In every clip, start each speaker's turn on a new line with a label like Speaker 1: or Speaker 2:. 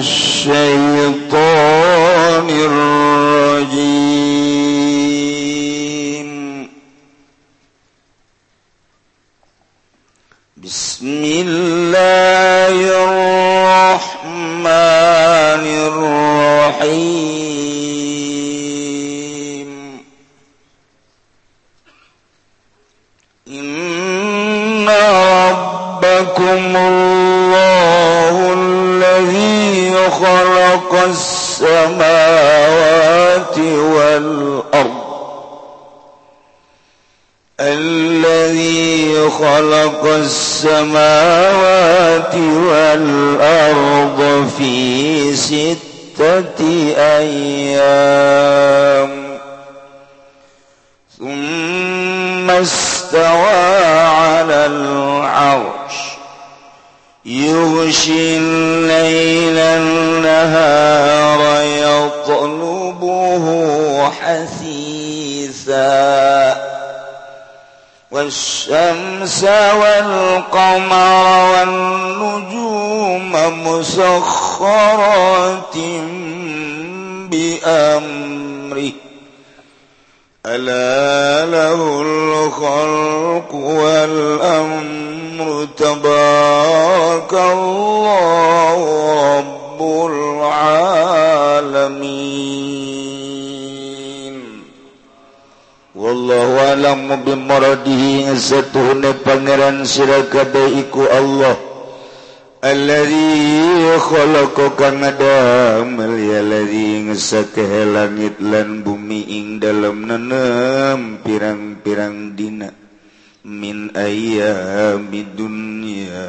Speaker 1: السماوات sirakadaiku Allah. Alladzikhalaqa kana adamel ya ladzi ngesake langit lan bumi ing dalam nenem pirang-pirang dina. Min ayyamid dunya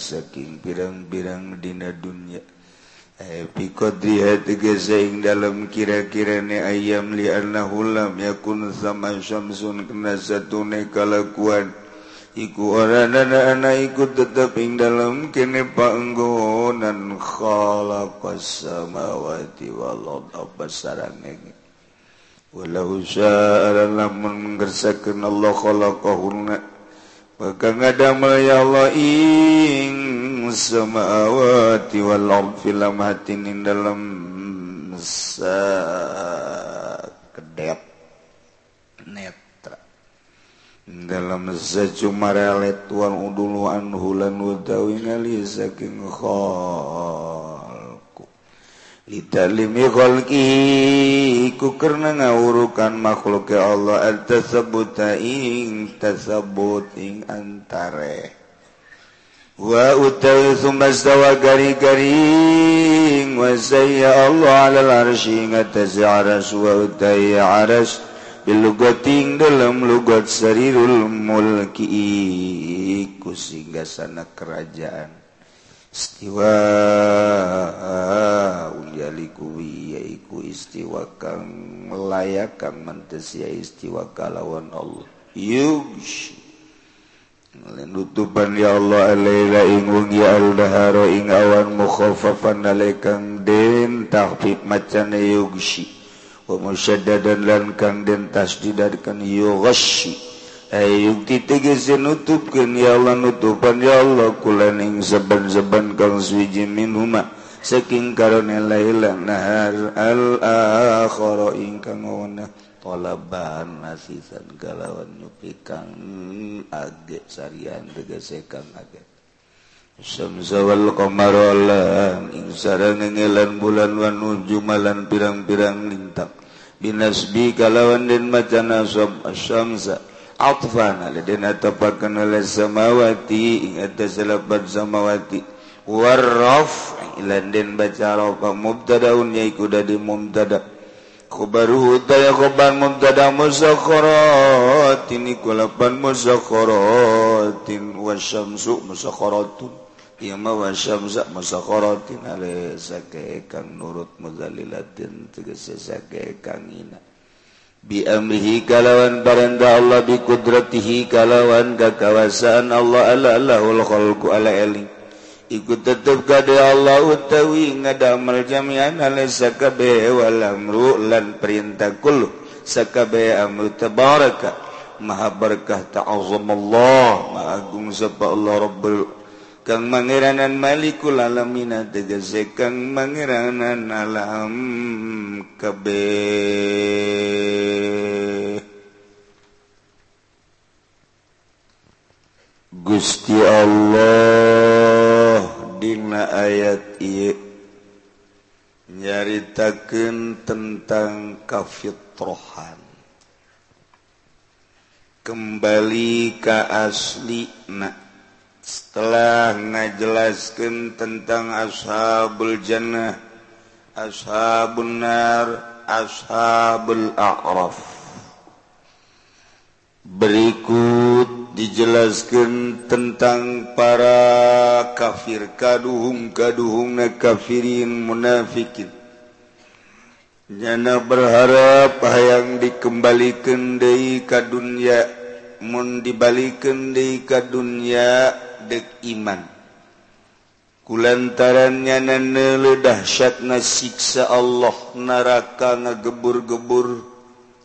Speaker 1: saking pirang-pirang dina dunya. Eh, Epi qadriha ing dalam kira-kira ni ayam li annahu lam yakun sama syamsun kena satune kalakuan. iku ora ana iku tetep ing dalem kene panggonan khalaqas samawati wal ard apa sarane walau sya'a lamun ngersakeun Allah khalaqahunna maka ngadamel ya Allah ing samawati wal ard fil amhatin ing dalem sa kedep dalam secumarelet tuan uduluan hulan utawi ngali saking khalku litalimi khalki ku karena ngawurukan makhluk Allah at-tasabbuta ing tasabbut ing antare. Wa utawi thumma stawa gari-gari wa sayya Allah ala al-arsy ngatasi aras wa utawi aras bilugating dalam lugat sarirul mulki iku singgasana kerajaan. Istiwa unyali kuwi yaiku istiwa kang layak kang mentes ya istiwa kalawan Allah. Yugshi nutupan ya Allah alaila ingung ya aldaharo ing awan mukhafafan nalekang den tahfif macan yugshi dan kang dentas didarkan ay yukti tegese nutupkeun ya Allah nutupan ya Allah kulaning saban-saban kang suwiji minhuma. Saking karone laila nahar al akhara ingkang wana talaban nasisan galawan nyupi age sarian tegesekan age Samsawal komarolan Insarang ngelan bulan wanu jumalan pirang-pirang lintang. Binasbi kalawan den macana sob asyamsa. Atfan aladin atapakan ala samawati Ingat selapat samawati. Warraf ilan den baca rofa mubtadaun yaiku dadi mubtada. Kubaruhu taya kuban mubtada musakharatin Ikulapan musakharatin Wasyamsu musakharatin Ima wa syamsa musakharatin ala kang nurut mudalilatin tegese sakae kang ina. Bi amrihi kalawan baranda Allah bi kudratihi kalawan kakawasan Allah ala lahul khalqu ala eling. Iku tetep kade Allah utawi ngadamel jami'an ala sakabe wal amru lan perintah kullu sakabe amru tabaraka. Maha berkah ta'azzam Allah ma'agung sapa Allah rabbul kang mangeranan Malikul alamina tegese kang mangeranan alam kabeh Gusti Allah dina ayat ieu nyaritakeun tentang kafitrohan. Kembali ka asli na setelah ngajelaskan tentang ashabul jannah ashabun nar ashabul a'raf. Berikut dijelaskan tentang para kafir kaduhung kaduhung na kafirin munafikin. Nyana berharap hayang dikembalikan dari kadunya mun dibalikan dari kadunya ngadeg iman. Kulantarannya nanele na siksa Allah neraka ngagebur-gebur.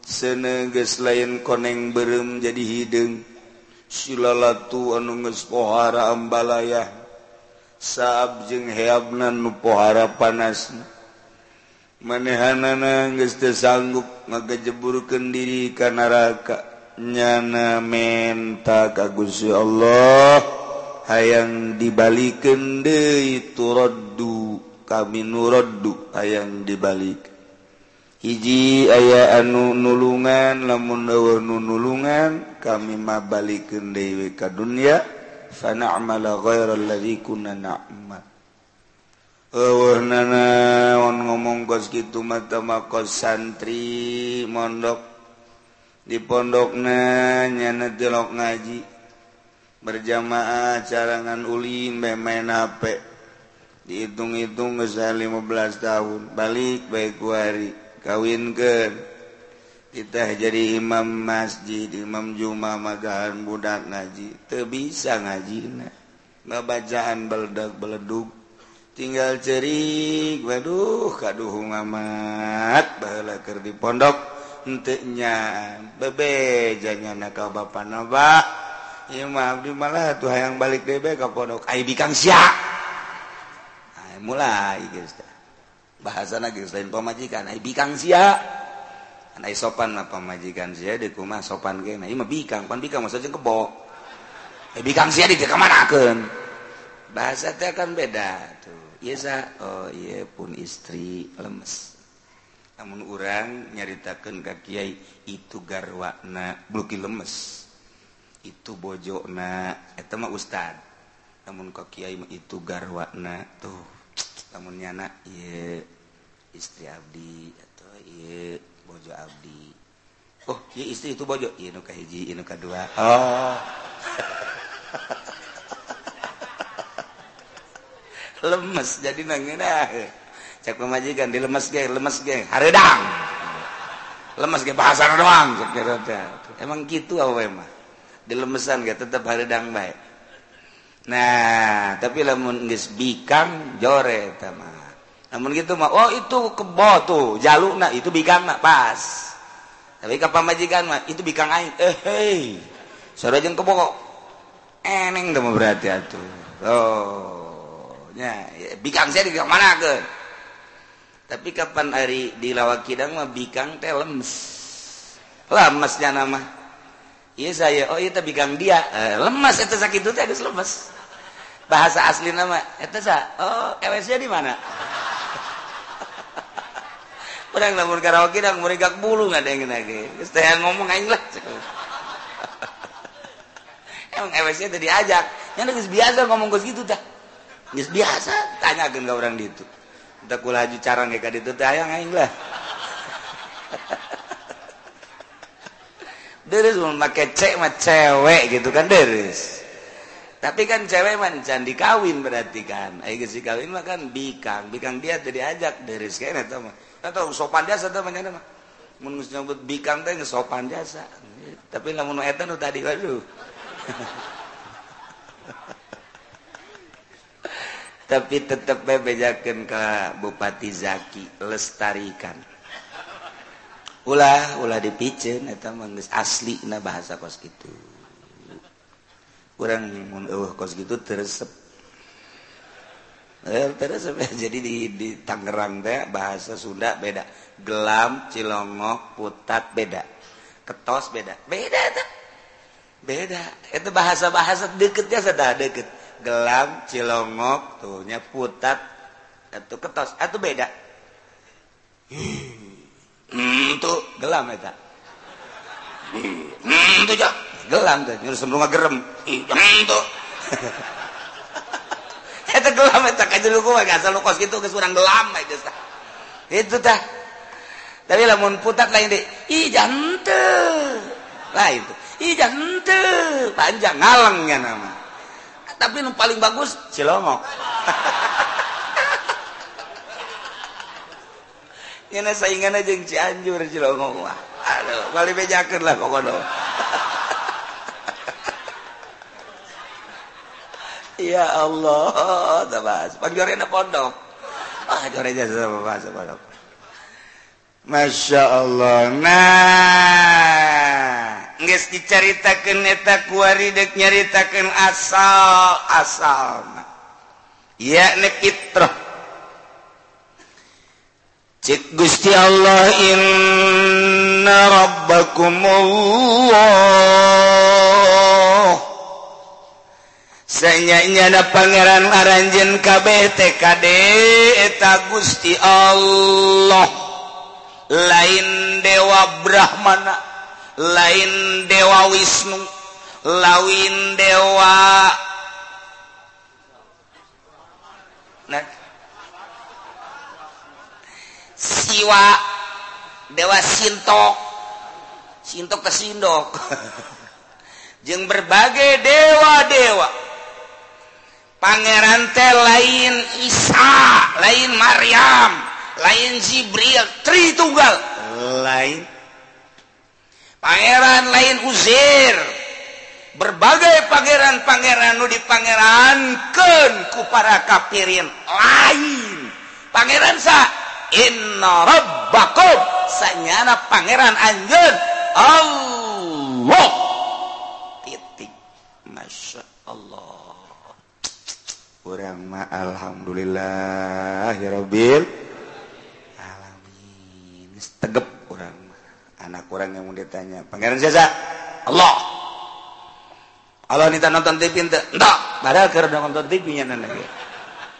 Speaker 1: Seneges lain koneng berem jadi hidung silalatu anu geus pohara ambalaya. Saab jeung heabna nu pohara panas. Manehanana geus teu sanggup ngagejeburkeun diri ka neraka. Nyana menta ka Gusti Allah. hayang dibalikin deui turaddu kami nuraddu hayang dibalik. Hiji aya anu nulungan lamun eueuh nu nulungan kami mah balikeun deui ka dunya. Sana ghairal ladzi kunna na'mal. Eueuh nanaon ngomong kos kitu mah kos santri mondok. Di pondokna nyana delok ngaji. berjamaah carangan Ulin memain HP dihitung-hitung usaha 15 tahun. Balik baik hari kawin ke kita jadi imam masjid Imam Juma magahan budak ngaji. Ter bisa ngaji bacaan beledak beleduk. Tinggal cerik waduh kaduh ngamat. Bahlaker di pondok. Enteknya bebe jangan nakal bapak nabak malah tuh hayang balik bebek ke pondok. Ai bikang sia. Bikan mulai geus bahasa lain pamajikan. Ai bikang pemajikan bikan sopan mah pamajikan sia di rumah sopan bikang pan bikang maksudnya kebo. Ai bikang sia di kemanakan bahasa teh kan beda tuh. Yesa oh iya pun istri lemes. Namun orang nyaritakan ke Kiai itu garwana bluki lemes. itu bojona mah Ustad. Namun kok Kyai itu garwana tuh namunnya anak istri Abdi atau bojo Abdi. Oh iya istri itu bojo? Iya nuka hiji iya nuka dua. Oh lemes jadi nangina cak pemajikan di lemes ge lemes ge haredang. Lemes ge bahasa doang emang gitu apa emang dilemesan gak tetap haredang baik nah tapi lamun geus bikang jore tama namun gitu mah oh itu kebo tuh jaluk nak itu bikang nak pas. Tapi ke pamajikan mah itu bikang aing eh hei. Sore jeung kebo eneng tuh berarti atuh. Oh nya bikang saya di mana ke tapi kapan hari di lawakidang mah bikang teh lemes. Lemesnya nama saya oh itu bigang dia eh, lemas itu sakit itu harus lemas bahasa asli nama itu sa oh ewesnya di mana Orang namun karaoke dan mereka bulu nggak ada yang lagi. Saya ngomong aing lah. Emang ewesnya tadi ajak. Yang geus biasa ngomong geus gitu dah. Geus biasa tanya ka orang ditu. Teu kulah haji carang ka ditu teh aing lah. deres memakai cek mah cewek gitu kan deres tapi kan cewek mah candi kawin berarti kan. Ayo gesi kawin mah kan bikang. Bikang dia tadi ajak deres kayaknya tau mah. Atau sopan jasa tau mah mah. Mun nyebut bikang teh sopan jasa. Tapi lamun eta nu tadi waduh. Tapi tetap bebejakan ke Bupati Zaki lestarikan. ulah ulah dipicen eta manggis asli na bahasa kos gitu kurang mun eueuh kos gitu teresep. Eh, teresep. Jadi di, di Tangerang teh bahasa Sunda beda. Gelam cilongok putat beda. Ketos beda. Beda eta. Beda. Itu bahasa-bahasa deketnya sudah deket. Gelam cilongok tuhnya putat atau ketos. Atau beda. Hmm. gelam gelam rumah gerem. Itu gelam itu kaji lu gue gak selalu kos kitu geus urang gelam aja sah. Itu tah. Tapi lamun putat lain deh ih jante. Lain itu. ih jante. Panjang ngaleng ya nama. Tapi nu paling bagus cilongok. Ini saingan aja yang Cianjur Cilongong mah. Aduh, kali bejakan lah kokono. ya Allah, tabas. Pangjorena pondok. Ah, jorenya sama pondok. Masya Allah nah nges diceritakan eta kuaridek nyaritakan asal asal ya nek itroh Cik Gusti Allah inna rabbakum Allah Sanyanyana pangeran aranjen kabeh TKD eta Gusti Allah. Lain Dewa Brahmana Lain Dewa Wisnu Lain Dewa Nah. siwa. Dewa sintok. Sintok ke sindok. Jeung berbagai dewa-dewa. Pangeran teh lain Isa lain Maryam lain Jibril Tritunggal. Lain. Pangeran lain Uzair. Berbagai pangeran-pangeran nu dipangerankeun ku para kafirin lain. Pangeran sah Innanya Pangeran anjeun. Allah. Titik. Masya Allah. Kurang ma Alhamdulillahirobbil alamin. Tegep kurang anak kurang yang mau ditanya Pangeran siapa Allah. Allah nita nonton TV ente? Enggak. Padahal karena nonton TV nya nanti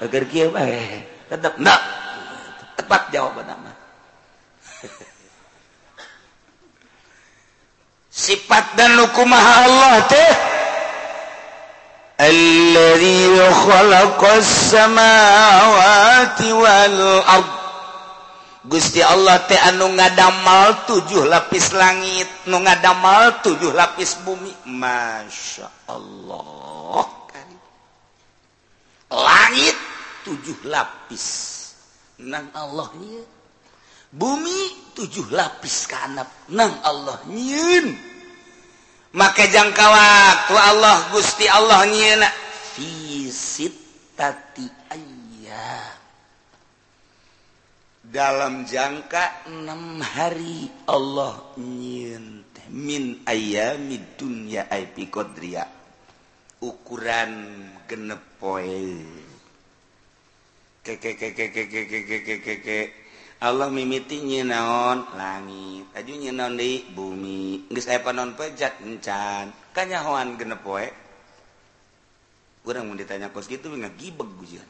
Speaker 1: agar kia baik eh, eh, tetap enggak. tepat jawaban nama sifat dan hukumah Allah teh الذي خلق السماوات والأرض Gusti Allah teh anu ngadamal tujuh lapis langit, nu ngadamal tujuh lapis bumi. Masya Allah. Langit tujuh lapis. nang Allah nyiin. bumi tujuh lapis kanap nang Allah nyiin. Make jangka waktu Allah Gusti Allah nyiin fisit tati ayah dalam jangka enam hari Allah nyiin min ayami dunya ai kodria ukuran genep poe. Allah mimiti nyinaon langit aju nyinaon di bumi geus aya panon pejat encan kanyahoan genep poe urang mun ditanya kos kitu ngagibeg gujian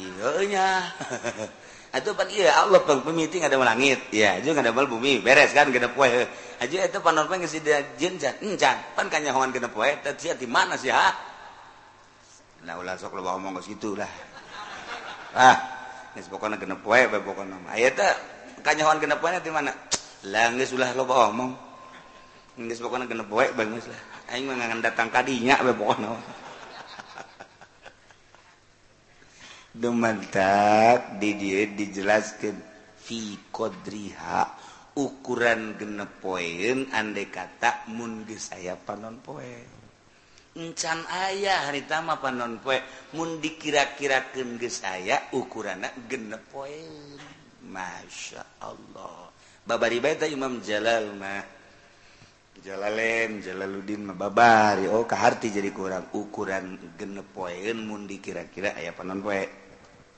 Speaker 1: iya nya atuh pan ieu Allah pang pemiti ada langit ya aju ada bumi beres kan genep poe aju eta panon poe geus jenjan encan pan kanyahoan genep poe teh di mana sih ha nah ulah sok loba omong geus gitulah ah pokoknya genep wae bae pokoknya mah. Aya teh kanyahoan genep wae di mana? Lah geus ulah loba omong. Geus pokoknya genep wae bae geus lah. Aing mah ngan datang ka dinya bae pokokna Demantak di dia dijelaskan fi kodriha ukuran genep poin andai kata mun aya panon poe. encan ayah harita apa panon poe. Mun dikira-kirakeun geus aya ukuranna genep poe. Masya Allah. Babari bae teh Imam Jalal mah. Jalalen Jalaluddin mah babari oh kaharti jadi kurang. Ukuran genep poeun mun dikira-kira aya panon poe.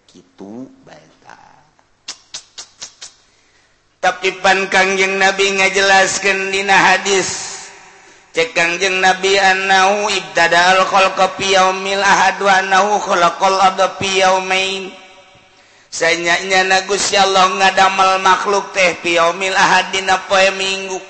Speaker 1: Kitu bae tapi pan kangjeng Nabi ngajelaskeun dina hadis. cekangjeng nabi annahu ibtada al khalqa fi yaumil ahad wa annahu khalaqal abda fi yaumain. Sanyanya na Gusti Allah ngadamel makhluk teh fi yaumil ahad dina poe minggu.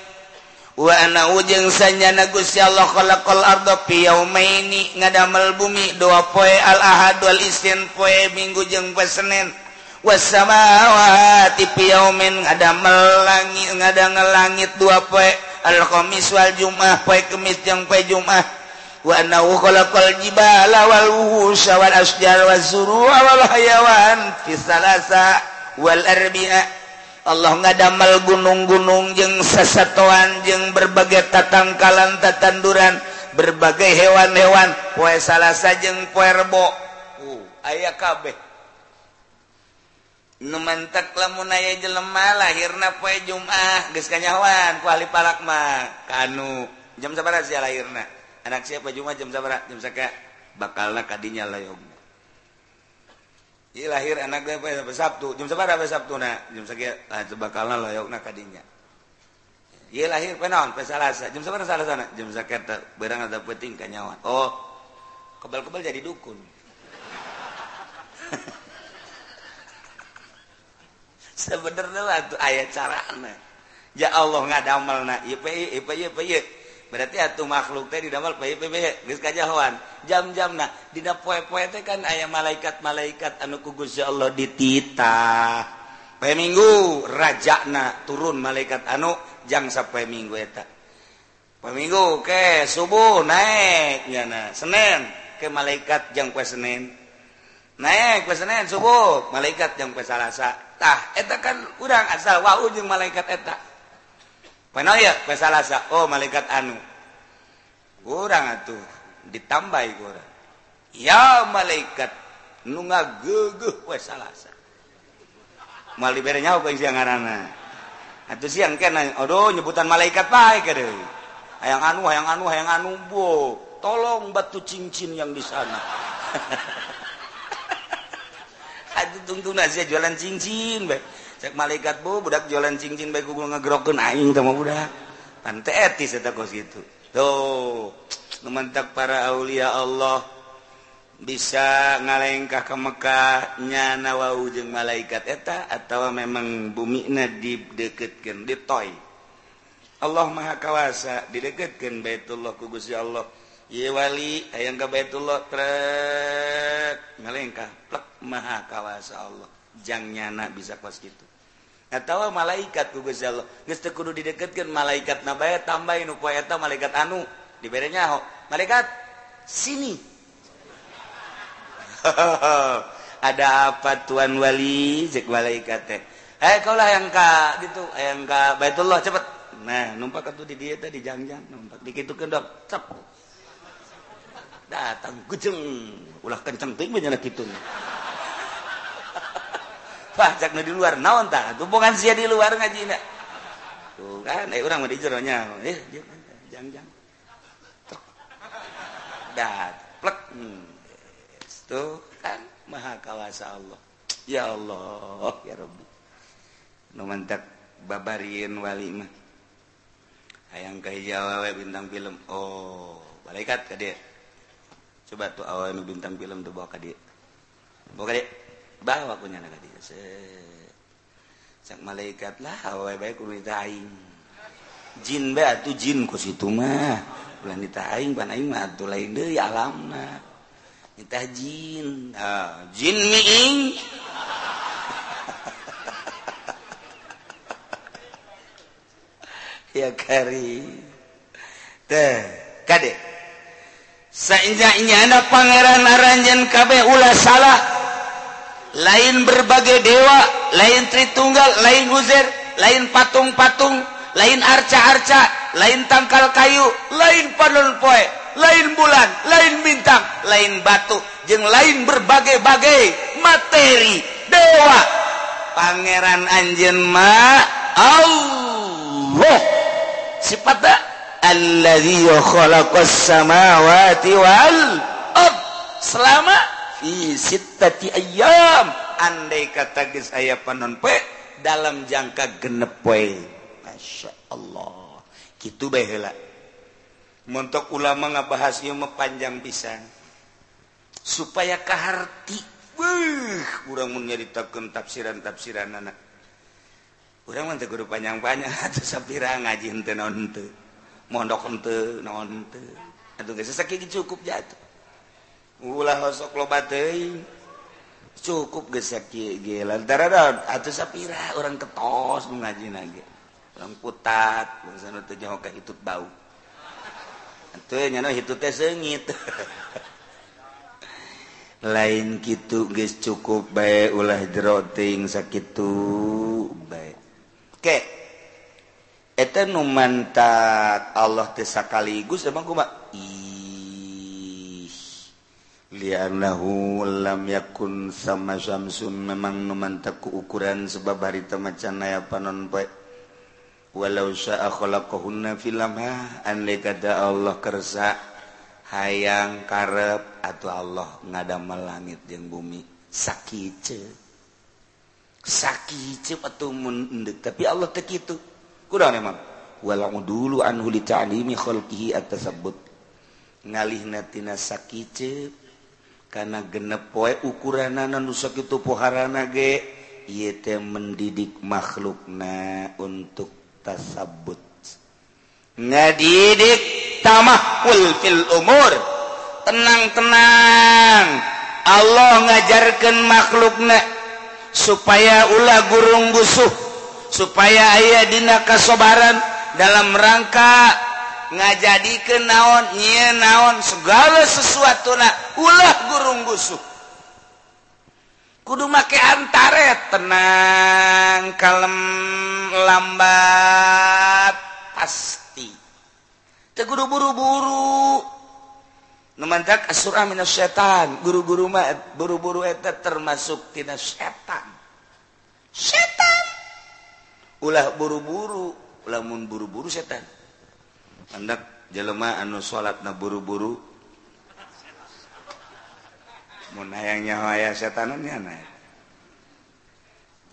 Speaker 1: Wa annahu jeung sanyana Gusti Allah khalaqal abda fi yaumaini ngadamel bumi dua poe al ahad wal isnin poe minggu jeung poe Senin. wasamawatipiomen ada melangi ngadangge langit dua poe. Alkomis wal Jumah poe kemis yang poe Jumah. Wanau kolakol jibala wal wuhusha wal asjar wal zuru wal hayawan fisalasa wal arbi'a. Allah ngadamel gunung-gunung jeng sesatuan jeng berbagai tatangkalan tatanduran berbagai hewan-hewan. Poe salasa jeng poe rebo. Uh, ayah kabeh. numantak lamun aya jelema lahirna poe Jumat geus kanyawan ku ahli palakma kanu jam sabaraha sia lahirna. Anak siapa Jumat jam sabaraha jam saka bakalna kadinya layog Iya lahir anak gue Sabtu jam sabaraha Sabtu Sabtuna jam saka ah, bakalna layogna kadinya. Iya lahir poe naon? Poe Salasa. Jam sabaraha Salasana jam saka beurang ada penting kanyawan oh kebal-kebal jadi dukun. sebenarnya aya cara ya Allah nggak damal na IP, IP, IP, berarti atuh makhluk teh didamal jam-jam -jam dina poe-poe teh kan ayah malaikat-malaikat anu ku Gusti Allah dititah. Poe minggu rajana turun malaikat anu jang poe minggu eta. Poe minggu ke subuh naik nyana Senin ke malaikat jang poe Senin naik poe Senin subuh malaikat jang poe Salasa. tah eta kan urang asal wau jeung malaikat eta. Ya pasalasa oh malaikat anu. Urang atuh ditambahi urang. Ya malaikat nu ngageuguh we salasa mal dibere nyaho ka siang ngaranna. Atuh siang kana aduh nyebutan malaikat bae ka deui. Hayang anu hayang anu hayang anu bo tolong batu cincin yang di sana. tungtung aja jualan cincin baik cek malaikat bu budak jualan cincin baik gue ngegerokin aing sama budak. Pantai etis eta kos gitu. Tuh mementak para aulia Allah bisa ngalengkah ke Mekah nyana wau jeung malaikat eta atau memang bumi na dideketkan ditoy. Allah maha kawasa dideketkan baitullah ku Gusti Allah. Yewali ayam ke Baitullah trek ngalengkah plek maha kawasa Allah. Jang nyana bisa kos gitu. Atawa malaikat ku Gusti Allah. Geus teu kudu dideketkeun malaikat na bae tambahin upa eta malaikat anu diberenya ho. Malaikat sini. Ada apa Tuan Wali cek malaikat teh. Hey, kau lah yang ka gitu, yang ka Baitullah cepet. Nah, numpak atuh di dia tadi jangjang, numpak dikitukeun dok. Cep. datang kucing ulah kenceng ting banyak gitu wah cak di luar naon tak tuh bukan sia di luar ngaji nak tuh kan eh orang mau dijeronya eh jang jang. Dat plek. Hmm. tuh kan maha kawasa Allah. Ya Allah ya Rabbi. Nu mantak babarin wali mah. Hayang kayak bintang film. Oh malaikat ka dia. coba tuh awal nu bintang film tuh bawa kadi bawa kadi bawa punya anak kadi sak malaikat lah awal baik kudu aing. Jin be atuh jin ku situ mah. Ulah ditaing pan aing mah atuh lain deui alamna nyitah jin. Ah jin miing ya kari. Teh kadek seenjaknya ada Pangeran Aranjan KB Ulah salah. Lain berbagai dewa lain Tritunggal lain Guzer lain patung-patung lain arca-arca lain tangkal kayu lain panon poe lain bulan lain bintang lain batu yang lain berbagai-bagai materi dewa. Pangeran Anjenma Allah. Sifatnya alladzi khalaqas samawati wal ard selama fi sittati ayyam andai kata geus aya panon poe dalam jangka genep poe Masya Allah. Kitu bae heula. Montok ulama ngabahas ieu mah panjang pisan. Supaya kaharti Wih, kurang mun nyaritakeun tafsiran-tafsiran anak. Urang mah teu kudu panjang-panjang atuh sapira ngaji henteu naon henteu. mondok ente naon ente atuh geus sakit cukup jatuh. Ulah hosok loba teuing cukup geus sakieu ge. Lantaran atuh sapira orang ketos nu ngajina ge orang putat sanu teu nyaho ka hitut bau. Atuh nya hitut teh seungit. Lain gitu geus cukup bae ulah jero teuing sakitu bae. Ke numantak Allah tesa sekaligus emang lilam yakun sama Samsun memang numantak ku ukuran sebab harita macan ya panon baik walau sya'akhalaqahunna fil lamha andai kata Allah kersa hayang karep atau Allah ngadamel langit jeung bumi. Sakice sakice atuh mun tapi Allah teu kitu. kurang emang. Walau dulu anhu li ta'limi khalqihi at-tasabbut ngalihna tina sakice karena genep poe ukuranana nu sakitu poharana ge ieu teh mendidik makhlukna untuk tasabbut ngadidik tamahul fil umur. Tenang-tenang. Allah ngajarkan makhlukna supaya ulah gurung gusuh supaya aya dina kasobaran dalam rangka ngajadi ke naon nyi naon segala sesuatu na ulah gurung gusuh kudu make antare tenang kalem lambat pasti. Teguru buru-buru. Numantak asura minas setan, guru-guru buru-buru eta termasuk tina setan setan ulah buru-buru lamun buru-buru setan. Hendak jelema anu salat na buru-buru. Mun hayang nyawa aya setanannya na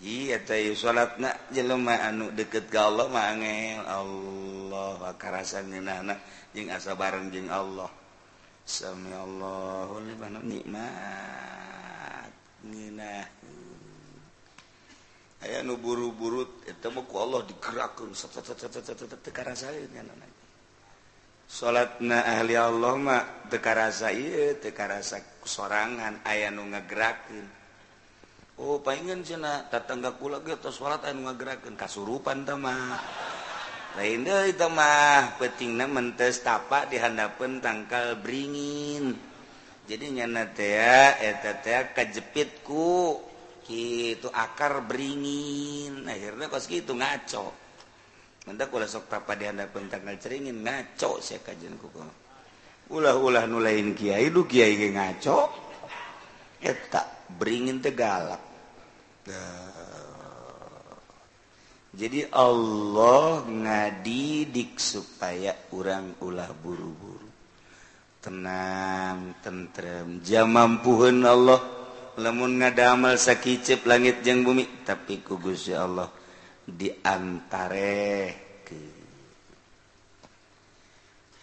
Speaker 1: iya teh salatna jelema anu deket ka Allah mah angel. Allah karasan nyeunana jeung asa bareng jeung Allah. Sami Allahu liman nikmat. Nginah. aya nu buru-buru temuku Allah digerakun salat salatna ahli Allahmah tekarasa tekarasa sorangan aya nu ngagerakin Oh pengen cena tetangga kula ge tos salat anu kasurupan teh mah. Lain deui teh mah pentingna mentes tapak dihandapeun tangkal beringin. Jadi nyana teh eta teh kajepit ku gitu akar beringin. Akhirnya kos gitu ngaco. Mendak ulah sok tapa di handap pentak ceringin ngaco saya kajian kuku ulah-ulah nulain kiai lu kiai ge ngaco. Eta beringin teh galak. Jadi Allah ngadidik supaya orang ulah buru-buru. Tenang tentrem. Jam mampuhun Allah. lemun ngadamel sakicip langit jeung bumi tapi ku Gusti Allah diantare ke.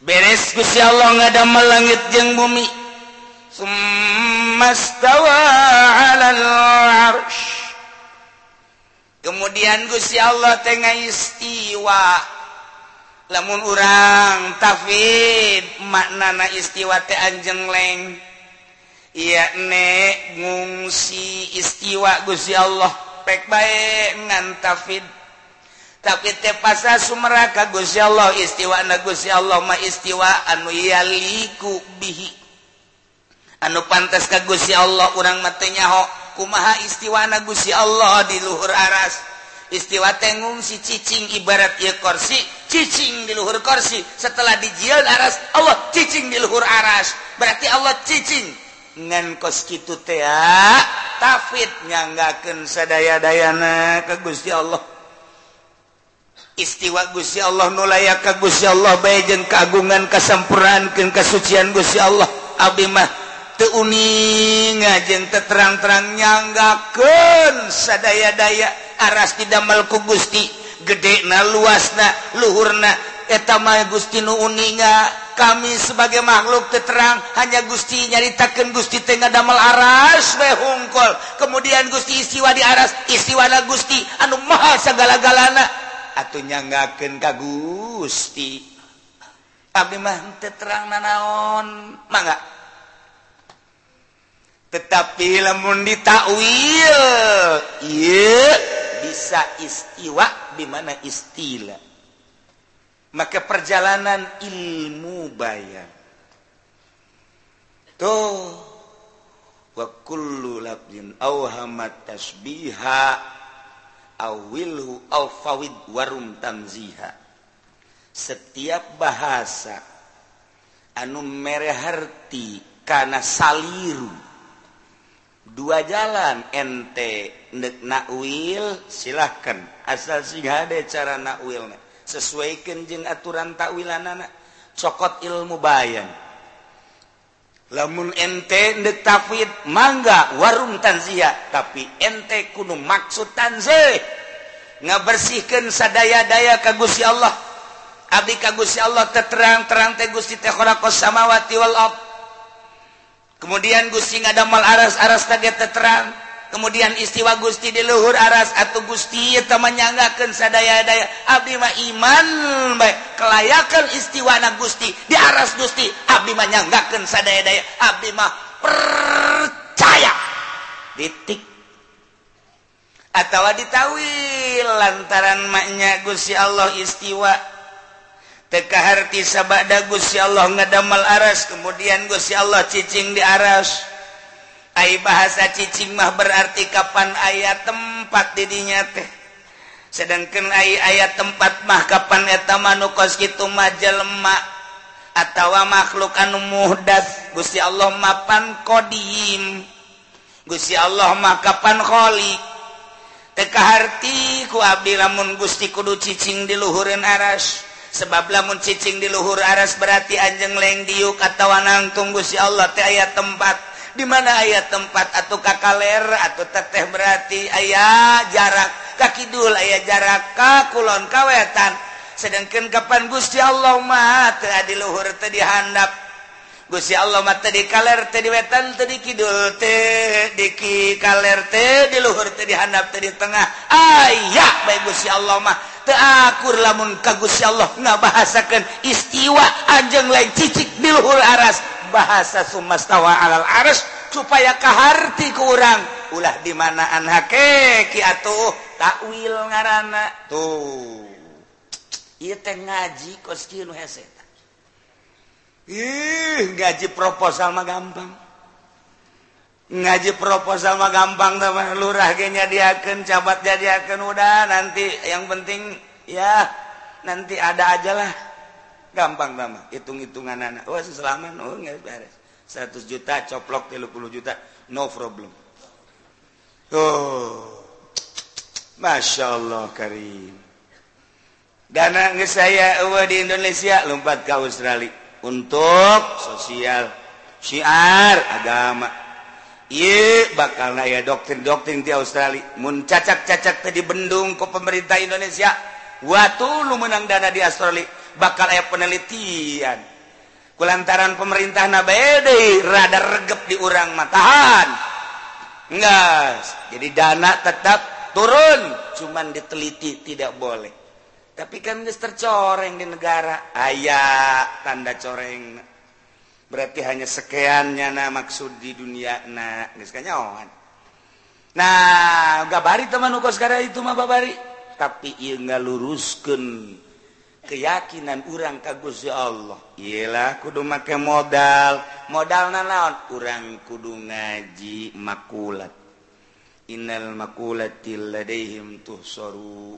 Speaker 1: Beres Gusti Allah ngadamel langit jeung bumi. Summastawa 'alal 'arsy kemudian Gusti Allah tengah istiwa lamun urang tafid maknana istiwa teh anjeng leng. nek ngungsi istiwa Gusi Allah. Pek baik ngantafid tapi tepasa Sumeraka Guzi Allah istiwa na Allah ma istiwa anu yaliku bihi. Anu pantas ka Guzi Allah urang matenyaho kumaha istiwa na Allah di luhur aras? Istiwa tengung si cicing ibarat ia korsi cicing di luhur korsi. Setelah dijil aras Allah cicing di luhur aras. Berarti Allah cicing. ngan koskitu teh ah, tafid nyanggaken sadaya-dayana ke Gusti Allah. Istiwa Gusti Allah nulaya ka Gusti Allah bae jeung kagungan kasempurnaankeun kasucian Gusti Allah. Abdi mah teu uning jeung teu terang-terang nyanggakeun sadaya-daya aras didamel ku Gusti. Gedena luasna luhurna etama Gustinu uninga kami sebagai makhluk terterang hanya Gusti nyaritakan Gusti tengah damel aras we hungkol kemudian Gusti istiwa di aras istiwana Gusti anu maha segala-galana. Atuh nyanggakeun ka Gusti. Abdi mah teu terang nanaon mangga tetapi lamun ditakwil ieu bisa istiwa di mana istilah. maka perjalanan ilmu bayan tuh. Wa kullu labdin awhamat tasbiha awilhu awfawid warum tanziha. Setiap bahasa anu mereharti karena saliru. Dua jalan ente nek nakwil silahkan. Asal sing ada cara nakwilnya. sesuaikan jeng aturan takwilan anak cokot ilmu bayan. Lamun ente ndek tafid mangga warung tanzia. Tapi ente kudu maksud tanzih ngabersihkan sadaya-daya ka Gusti Allah. Abdi ka Gusti Allah teterang-terang teh Gusti teh khalaqas samawati wal ard. Kemudian Gusti ngadamel aras-aras tadi teterang kemudian istiwa Gusti di Luhur Aras atau Gusti menyanggakan sadaya-daya. Abdi mah iman baik kelayakan istiwana Gusti di aras Gusti Abdi menyanggakan sadaya-daya. Abdi mah percaya. Titik atau ditawil lantaran maknya Gusti Allah istiwa. Teka harti sabada Gusti Allah ngadamal aras kemudian Gusti Allah cicing di aras Ay bahasa cicing mah berarti kapan ayat tempat didinya teh. Sedangkan ay ayat tempat mah kapan etamanukos gitu maja lemak atau makhluk anu muhdad Gusti Allah mapan kodim. Gusti Allah mah kapan kholik. Teka harti ku abdi lamun Gusti kudu cicing di luhurin aras. Sebab lamun cicing di luhur aras berarti anjeng leng diuk atau nangtung Gusti Allah teh ayat tempat. di mana ayat tempat atau kakaler atau teteh berarti ayah jarak kakidul ayah jarak ka kulon kawetan. Sedangkan kapan Gusti Allah mata di luhur tadi handap. Gusti Allah mata di kaler tadi wetan tadi kidul teh diki kaler teh di luhur tadi handap tadi tengah. Ayah baik Gusti Allah mah. Akur lamun kagus Allah nggak bahasakan istiwa. Anjeng lain cicik di luhur aras. bahasa Sumastawa alal Ars supaya keharti kurang ulah dimanaan hake Ki atuh takwil ngaana tuh. Ngaji ih gaji proposal mah gampang. Ngaji proposal mah gampang teman lurah kayaknya diaken cabat jadiakan udah nanti yang penting ya nanti ada ajalah gampang nama hitung-hitungan anak. Oh selamat oh nggak beres. 100 juta coplok 30 juta no problem. Oh Masya Allah Karim. Dana nge saya uh, di Indonesia lompat ke Australia. Untuk sosial syiar agama. Iya bakal ya doktrin-doktrin di Australia. Mun cacak-cacak tadi bendung ke pemerintah Indonesia? Waktu lu menang dana di Australia bakal aya penelitian. Kulantaran pemerintah nabede rada regep di urang matahan enggak jadi dana tetap turun cuman diteliti tidak boleh. Tapi kan geus tercoreng di negara. Ayah tanda coreng. Berarti hanya sekiannya nah maksud di dunia nah geus kanyawan nah gabari teman uko sekarang itu mah babari. Tapi ieu ngaluruskeun keyakinan urang kaguzi Allah. Ialah kudu make modal. Modal na naon? Urang kudu ngaji makulat. Innal makulatil ladaihim tuhsaru.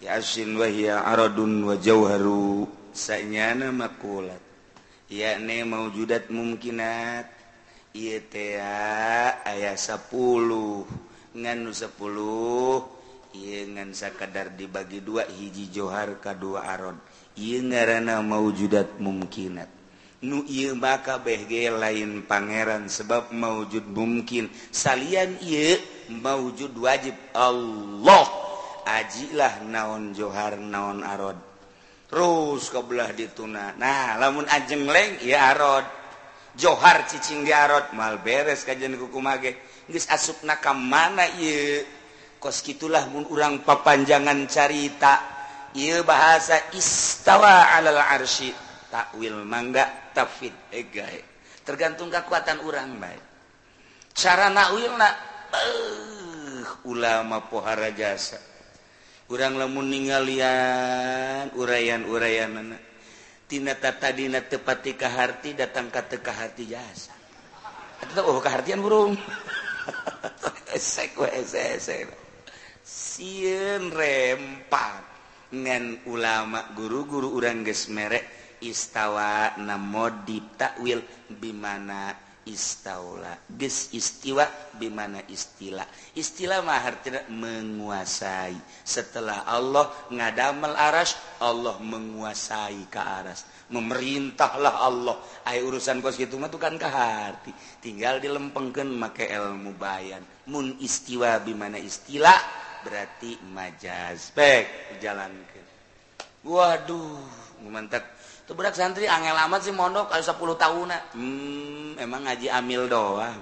Speaker 1: Yasin wa hiya aradun wa jawharu. Sanyana makulat. Yakni maujudat mumkinat. Ieu teh aya 10 ngan 10 ngan kadar dibagi dua hiji Johar K2 Aaron ngaana maujudat mungkinat nu maka BG lain pangeran sebab maujud mungkin salyan ia maujud wajib. Allah! Ajilah naon Johar naon Arod. Terus kebelah dituna. Nah lamun ajeng leng ya Arod. Johar cicing di Arod mal beres kajian kuku mage geus asupna ka mana ieu? kos gitulah urang papanjangan carita. Ia bahasa istawa alal arsy takwil mangga tafid eh, egae tergantung kekuatan urang baik cara nakwil uh, ulama pohara jasa. Urang lamun ninggalian uraian-uraianna mana tina tata dina tepati kaharti datang ka teu kaharti jasa. Atuh oh kahartian burung. Esek we esek siun rempat ngan ulama guru-guru urang geus merek istawa namo ditakwil bimana istaula. Ges istiwa bimana istilah istilah mah artinya menguasai. Setelah Allah ngadamel aras Allah menguasai ke aras. Memerintahlah Allah. Ayo urusan kos gitu mah tukang kan ke hati tinggal dilempengkeun make ilmu bayan. Mun istiwa bimana istilah berarti majazpek jalan ke. Waduh mantap tuh bedak santri angel amat sih mondok kalau 10 tahun hmm, emang ngaji amil doang.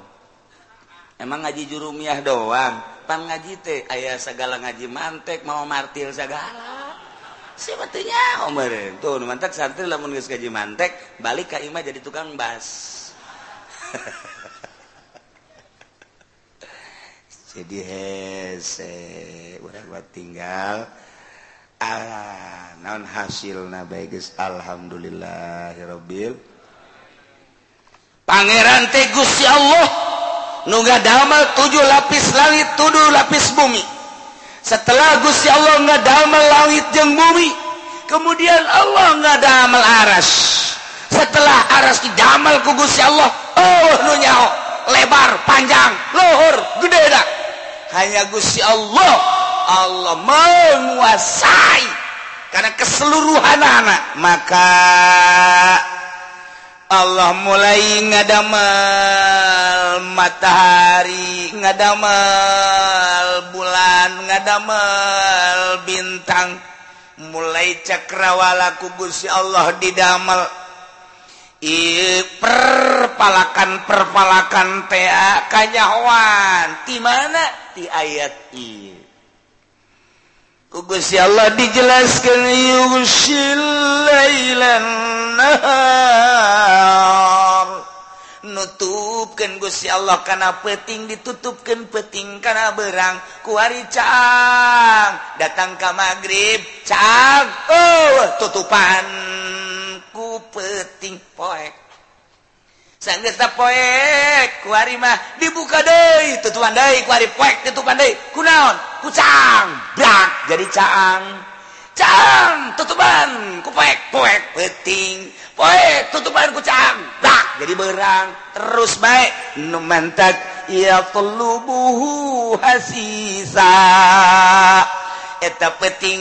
Speaker 1: Emang ngaji jurumiah doang. Pan ngaji teh ayah segala ngaji mantek mau martil segala. Sebetulnya omer tuh mantap santri lamun geus ngaji mantek balik ke imah jadi tukang bas. jadi eh, buat tinggal. Ah non hasil na baik Alhamdulillahirobbil. Pangeran Tegus ya Allah nuga damel tujuh lapis langit tuduh lapis bumi. Setelah Gusti Allah nggak damel langit jeng bumi kemudian Allah nggak damel aras. Setelah aras didamal ku Gusti Allah oh nu lebar panjang luhur gede dah. hanya Gusti Allah. Allah menguasai. Karena keseluruhan anak maka Allah mulai ngadamel matahari ngadamel bulan ngadamel bintang. Mulai cakrawala ku Gusti Allah didamel I perpalakan perpalakan TA kanyawan di mana? di ayat ini. Kugus Allah dijelaskan yughshil lailan nahar. Nutupkeun Gusti Allah kana peting ditutupkeun peting kana berang. Kuari cang datang ka magrib cang. Oh tutupan ku peting poek. sanggeta kuari mah dibuka deui tutupan deui kuari tutupan deui. Kunaon kucang brak jadi caang. Caang tutupan ku poek peting poek tutupan kucang brak jadi berang terus baik numantak ia ya hasisa. Eta peting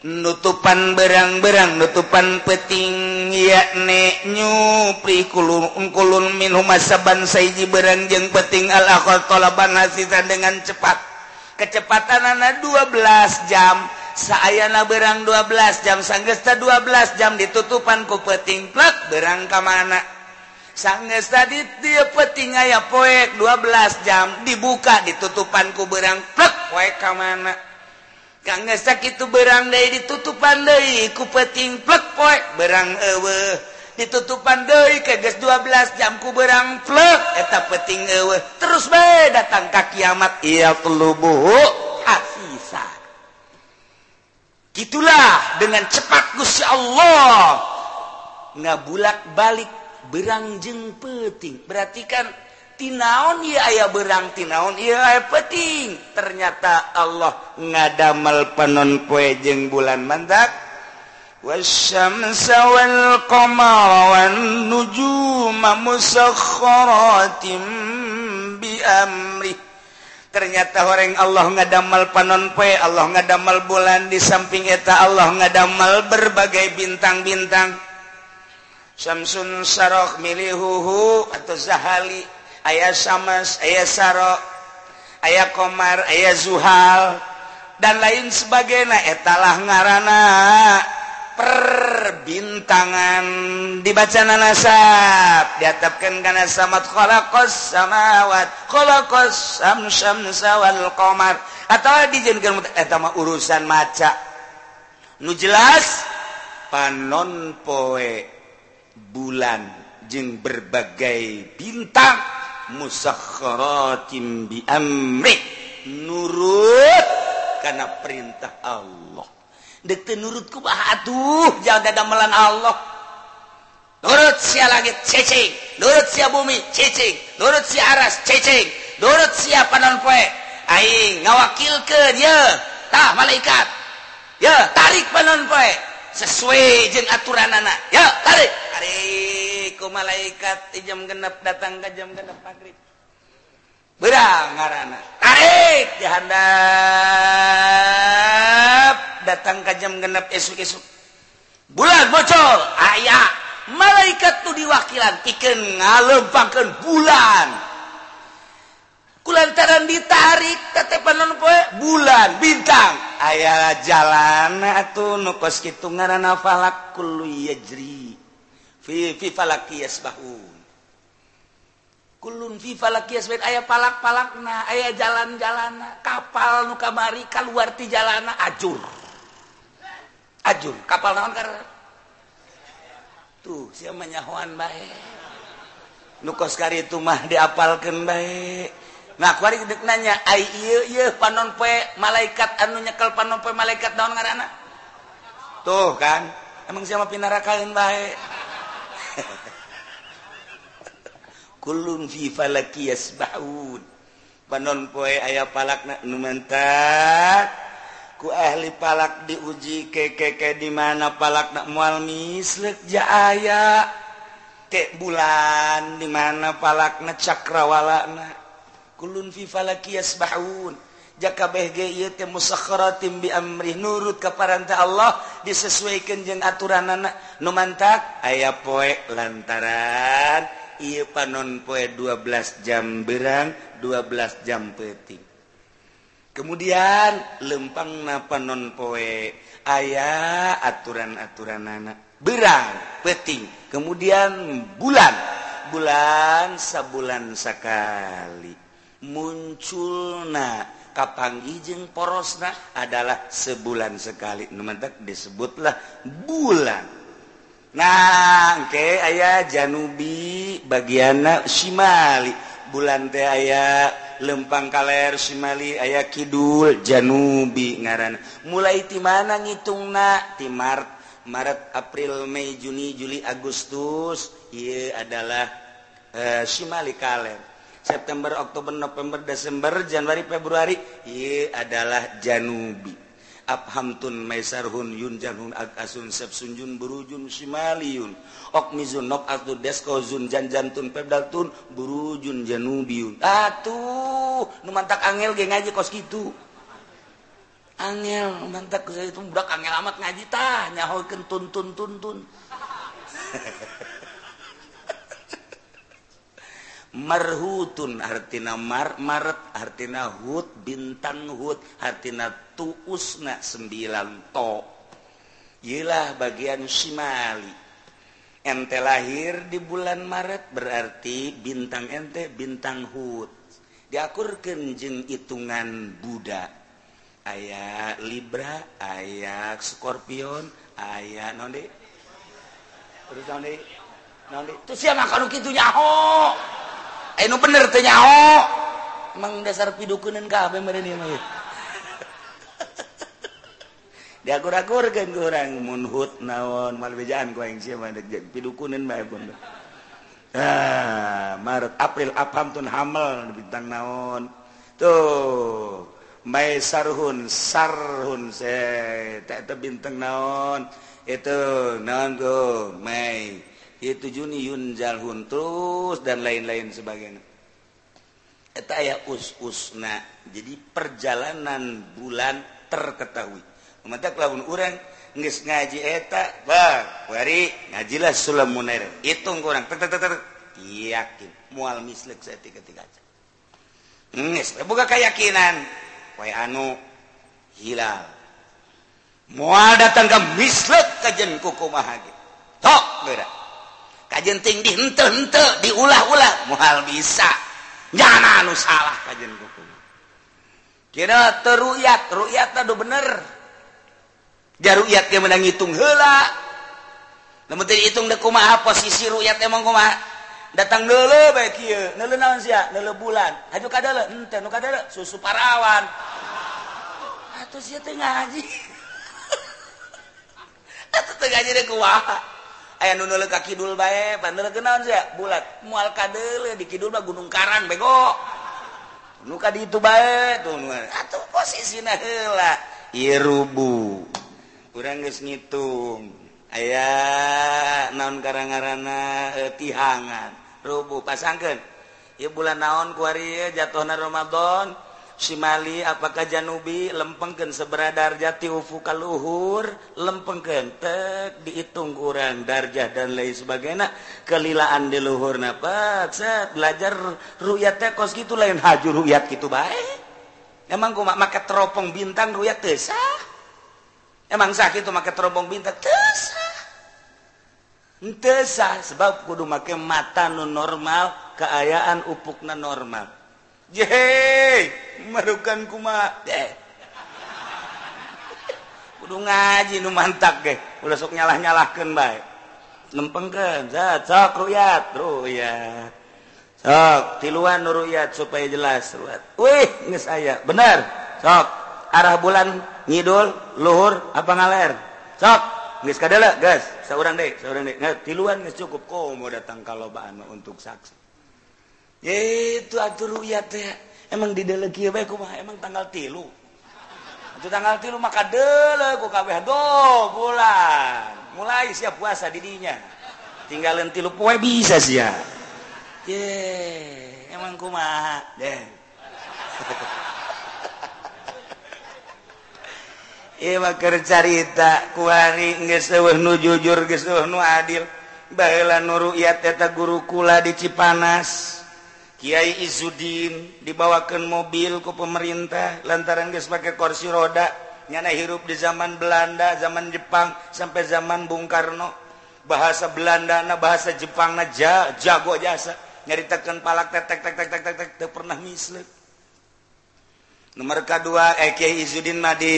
Speaker 1: nutupan berang-berang nutupan peting yakne nyuprikulungkulun minumasaban saiji berang jeung peting al-akol tolaban hasitan dengan cepat. Kecepatan anak 12 jam saayana berang 12 jam sanggesta 12 jam ditutupan ku peting plak berang ka mana. Sanggesta di dia peting aya poek 12 jam dibuka ditutupan ku berang plak poek ka mana. Kangsak itu berandai ditutupan Dei ku peting plekpoek berang ewe. Ditutupan Dei keges 12 jamku berang plek eta peting ewe. Terus be datang ka kiamat. Ia telubuh ah, hasisa gitulah dengan cepat Gusti Allah. Ngabulak balik berang jeng peting. Berarti kan tinaon ya ayah berang tinaon ya peting ternyata Allah ngadamel penon poe jeng bulan mantak wasyamsa wal qamara wan nujuma musakhkharatin bi amri ternyata orang Allah ngadamel panon poe Allah ngadamel bulan di samping eta Allah ngadamel berbagai bintang-bintang. Samsun Sarok milihuhu atau Zahali. ayah samas ayah saro aya komar ayah zuhal dan lain sebagainya. Etalah ngarana perbintangan dibaca nanasab. Diatapkan karena samat kholakos samawat kholakos samsam sawal komar atau dijadikan etama urusan maca. Nu jelas panon poe bulan jeng berbagai bintang. musakhkharatin bi amri nurut karena perintah Allah. Dek nurutku bahatuh jaga damelan Allah. Nurut sia langit cecing. Nurut sia bumi cecing. Nurut sia aras cecing. Nurut sia panon poe? Aing ngawakilkeun ye. Tah malaikat. Ye tarik panon poe? sesuai jeung aturan anak ya kali hariku malaikat di jam genap datang ke jam genap maghrib. Berang ngarana. Tarik jahandap datang ke jam genap esuk-esuk bulan bocor. Ayah malaikat tuh diwakilan. Ikan ngalempangkan bulan. kulantaran ditarik tetepanan poe. Bulan bintang. Aya jalan atuh nu kos kitu ngaranna falak kullu yajri. Fi fi falaki yasbahun kulun fi falaki yasbahun aya palak-palakna aya jalan-jalanna kapal nu kamari kaluar ti jalanna ajur. Ajur kapal naon karena tuh sia manyahoan bae. Nu kos kari itu mah diapalkeun bae. nanya panon malaikat anu nyekel panope malaikat daun ngaana tuh kan? Emang siapa pinara kalian baik kulun fi falaki yasbahun. Panon poe aya palakna nu mentak ku ahli palak diuji ke ke ke di mana palakna moal mislek ja aya. Ke bulan di mana palakna cakrawalana. kulun fi falaki yasbahun. Jaka behge ieu teh jakabehG bi amrih. Nurut ka paranta Allah disesuaikan jeung aturan anak numantak aya poe lantaran ieu panon poe 12 jam berang 12 jam peting kemudian lempang napa non poe aya aturan-aturan anak berang peting kemudian bulan. Bulan sabulan sekali munculna kapanggi jeung porosna adalah sebulan sekali. Numantak disebutlah bulan. Nah oke ayah janubi bagian simali bulan teh aya lempang kaler simali aya kidul janubi ngaran mulai ti mana ngitungna? Ti Maret Maret April Mei Juni Juli Agustus. Ieu adalah eh, uh, simali kaler. September Oktober November Desember Januari Februari ye adalah Janubi. Abhamtun Maisarhun Yunjanhun Agasun Sepsunjun Burujun Simaliun Okmizun Nokatu Deskozun Janjantun Pebdaltun Burujun Janubiun Atuh nu mantak angel ge ngaji kos kitu. Angel mantak itu budak angel amat ngaji tah nyahokeun tuntun tuntun. marhutun hartina mar maret hartina hud bintang hud hartina tuusna sembilan to. Yilah bagian simali ente lahir di bulan Maret berarti bintang ente bintang hud diakurkan jeng hitungan Buddha. Aya Libra aya Scorpion aya nonde? Terus nonde? Nonde? Itu siapa kalau gitu nyaho? Eh, enu bener teh nyao emang dasar pidukunan kabeh mereni mah diagur-agurkeun ku urang mun hut naon mal bejaan ku aing sia mah pidukunan bae pun ah Maret April apam tun hamel bintang naon. Tuh Mai sarhun sarhun se tak bintang naon. Itu naon tuh Mai itu Juni Yunzalhun terus dan lain-lain sebagainya. Eta aya us-usna. Jadi perjalanan bulan terketahui. Mementak lamun urang geus ngaji eta bang wari ngajilah sulam munair hitung kurang ter ter ter yakin mual mislek saya tiga tiga hmm, geus buka keyakinan wae anu hilal. Mual datang ke mislek kajen kukumaha gitu tok berat kajjenting dihente-hente diulah-ulah. Mual bisa. Jangan anu salah kajen kira teruyat ruyat aduh bener. Jaruyat dia menang hitung hela namun tadi hitung dek kumaha posisi ruyat emang kumaha? Datang dulu baik iya nele naon sia? Nele bulan. Haju kadele? Ente nu kadele? Susu parawan. Atuh sia teh ngaji. Atuh teu ngaji dek kumaha? aya nu ka kidul bae bener naon sia bulat. Mual kadele di kidul mah gunung karang bego. Nu ka di itu bae tuh atuh posisina heula irubu urang geus ngitung. Aya naon karangarana e, tihangan. Rubu pasangkeun. Ieu bulan naon ku ari jatuhna Ramadan. Simali apakah Janubi? Lempengken seberadar jati ufu kaluhur lempengken tek dihitung kurang darjah dan lain sebagainya. Kelilaan di luhur napa set belajar ruyat teh kos gitu lain. Haju ruyat gitu baik emang gua make teropong bintang ruyat tesah emang sakit tuh make teropong bintang? Tesah tesah sebab kudu make mata nu normal keayaan upukna normal. jehe merukan kuma kudu ngaji nu mantap ge ulah sok nyalah-nyalahkeun bae. Nempengkeun zat sok ruyat ruyat. Sok tiluan nu ruyat supaya jelas ruyat. Wih geus aya. Bener. Sok arah bulan ngidul luhur apa ngaler? Sok geus kadela geus. Saurang deui saurang deui tiluan geus cukup. Komo datang ka untuk saksi. itu atur emang di emang tanggal tilu. Itu tanggal tilu maka dele kabeh. Do bulan. Mulai siap puasa didinya tinggalin tilu poe bisa sih ya ye emang kumaha? Deh. Iwa kercarita kuari nggak seweh nu jujur nggak seweh nu adil. Bahela nuru iya teta guru kula di Cipanas. Kyai Izudin dibawakan mobil ke pemerintah lantaran guys pakai kursi roda nyana hirup di zaman Belanda, zaman Jepang sampai zaman Bung Karno. Bahasa Belanda na bahasa Jepang na ja, jago jasa nyaritakan palak tek tek tek tek tek tek tek, tek pernah misle. Nomor kedua eh, Kiai Izudin mah di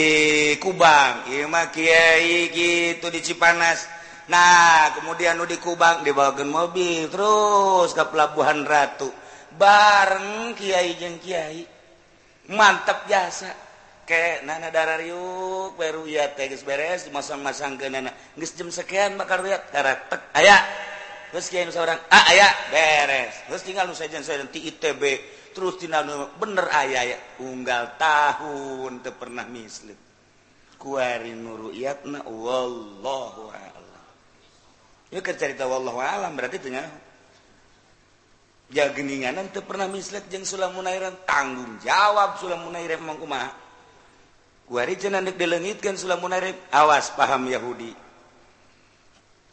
Speaker 1: Kubang, ieu mah Kiai gitu di Cipanas. Nah, kemudian nu di Kubang dibawakan mobil terus ke pelabuhan Ratu. bareng Kyai jeung Kyai mantap jasa ke nana darariuk baru ya tegas beres masang-masang ke nana. Geus jam sekian bakal riat tek aya. Terus kiai seorang ah aya beres. Terus tinggal nu sajen saya ti ITB terus tinggal nu bener aya ya unggal tahun teu pernah misleud kuari nuruyatna wallahu a'lam. Ya cerita wallahu a'lam berarti teu jageninganan teu pernah mislet jeung sulam munairan? Tanggung jawab sulam munairif mah kumaha? Kuari cenah deuk dileungitkeun sulam munairif awas paham yahudi.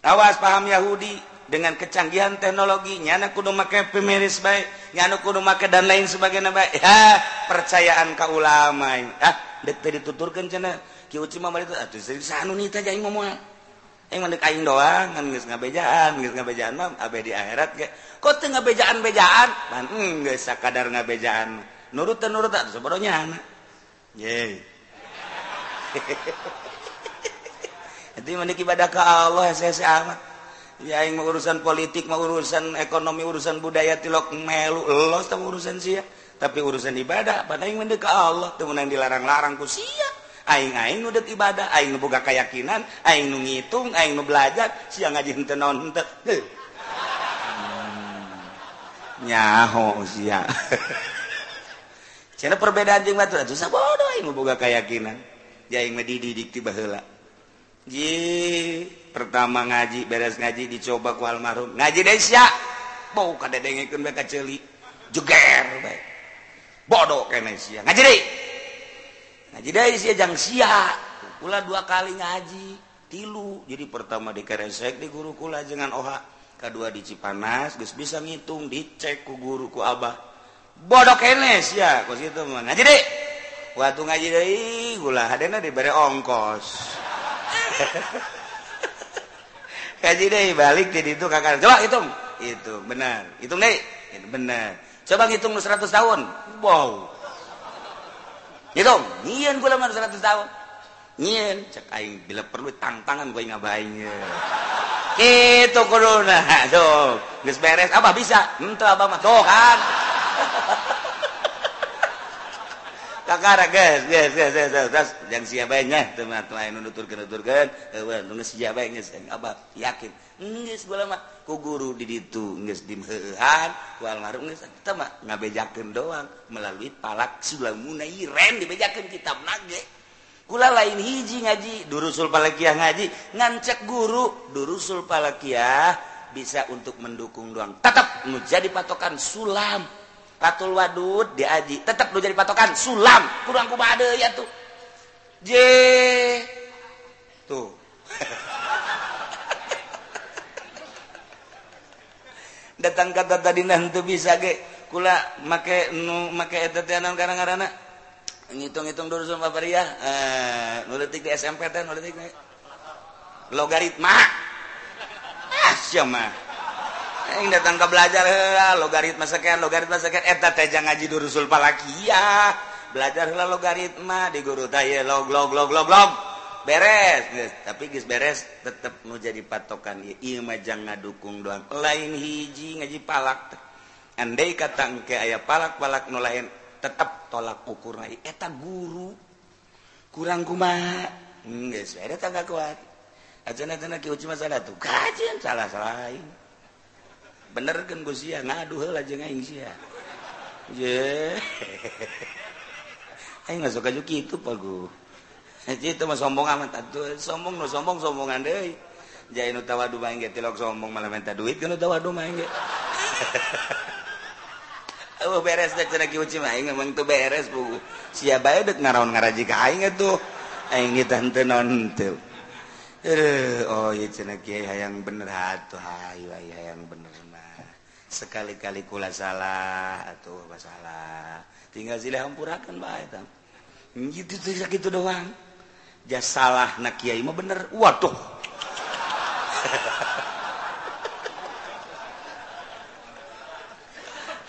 Speaker 1: Awas paham yahudi dengan kecanggihan teknologi nyana kudu make pemiris baik nyana kudu make dan lain sebagainya baik ya percayaan ka ulama. Ah deuk teu dituturkeun cenah kieu uci mah balik atuh sanu nita jaing momoal mendeing doang ngabejaan ngabejaan di akhirat kok ngabejaan-bejaan? Hmm, kadar ngabejaan. Nurut nurut sebenarnya anak jadi memiliki ibadah ke Allah saya amat. Ya yang urusan politik mau urusan ekonomi urusan budaya tilok melu los tapi urusan sia. Tapi urusan ibadah pada yang mendek ke Allah temen yang dilarang-larang ku sia. aing-aing udah ibadah aing nubuga keyakinan aing nu ngitung aing nu belajar sia ngaji henteu naon henteu. Hmm. Nyaho sia. Cenah perbedaan jeung batu atuh sabodo aing nubuga keyakinan ya aing mah dididik ti baheula. Ji pertama ngaji beres ngaji dicoba ku almarhum. Ngaji deui sia. Bau kadedengekeun bae ka ceuli jeger bae bodoh keneh sia. Ngaji deui pula dua kali ngaji tilu. Jadi pertama di Keresek di gurukula jangan Oha. Kedua di Cipanas guys bisa ngitung dicek ku guruku Abah. Bodoh kenes ya kos itu mah. Ngaji deh. Waktu ngaji deh gula hadena diberi ongkos. Ngaji deh balik jadi itu kakak. Coba hitung. Itu benar. Hitung deh. Benar. Coba ngitung 100 tahun. Wow. dong nyiin gue mah 100 tahun nyiin cek aing bila perlu tantangan gue ngabainnya itu corona tuh. Geus beres. Apa bisa. Ente apa mah. Tuh kan. yakin. Ku guru ngabejakeun doang melalui palak sulamuna iren dibejakan kitab nage. Kula lain hiji ngaji durusul palakiah ngaji. Ngancek guru durusul palakiah bisa untuk mendukung doang. Tetap menjadi patokan sulam. Ratul Wadud diaji tetap lu jadi patokan. Sulam. Kurang ku bade ya tuh. J. Tuh. Datang kata tadi nanti bisa ge. Kula make nu make eta eh, teh naon ngaranna ngitung-ngitung durusan papariah eh nuletik di SMP teh nuletik logaritma. Ah mah Yang datang ke belajar eh, heula logaritma sekian logaritma sekian eta teh jangan ngaji durusul palakia. Belajar lah logaritma di guru teh log log log log log. Beres, guys. tapi geus beres tetep nu jadi patokan ieu mah jangan dukung doang. Lain hiji ngaji palak. Andai kata engke aya palak-palak nu lain tetep tolak ukurna eta eh, guru kurang kumaha. Hmm, geus hmm, beres tangga kuat. Acan-acan kieu cuma tuh. Kajian salah-salah. bener kan gue sia ngaduh lah jeng aing sia je aing nggak suka juga itu pak gue itu mah sombong amat atuh sombong no sombong sombongan deh jadi nu tawadu main gitu tilok sombong malah minta duit kan nu tawadu main gitu Oh beres dek cenah kieu cimah aing emang tuh beres bu. Sia bae dek ngaraon ngaraji ka aing atuh. Aing ge tante non teu. oh ieu cenah kieu hayang bener atuh hayu hayang bener. sekali-kali kula salah atau salah. tinggal silih hampurakeun bae baik gitu tuh gitu doang. Ja salah nak kiai mah bener. Waduh.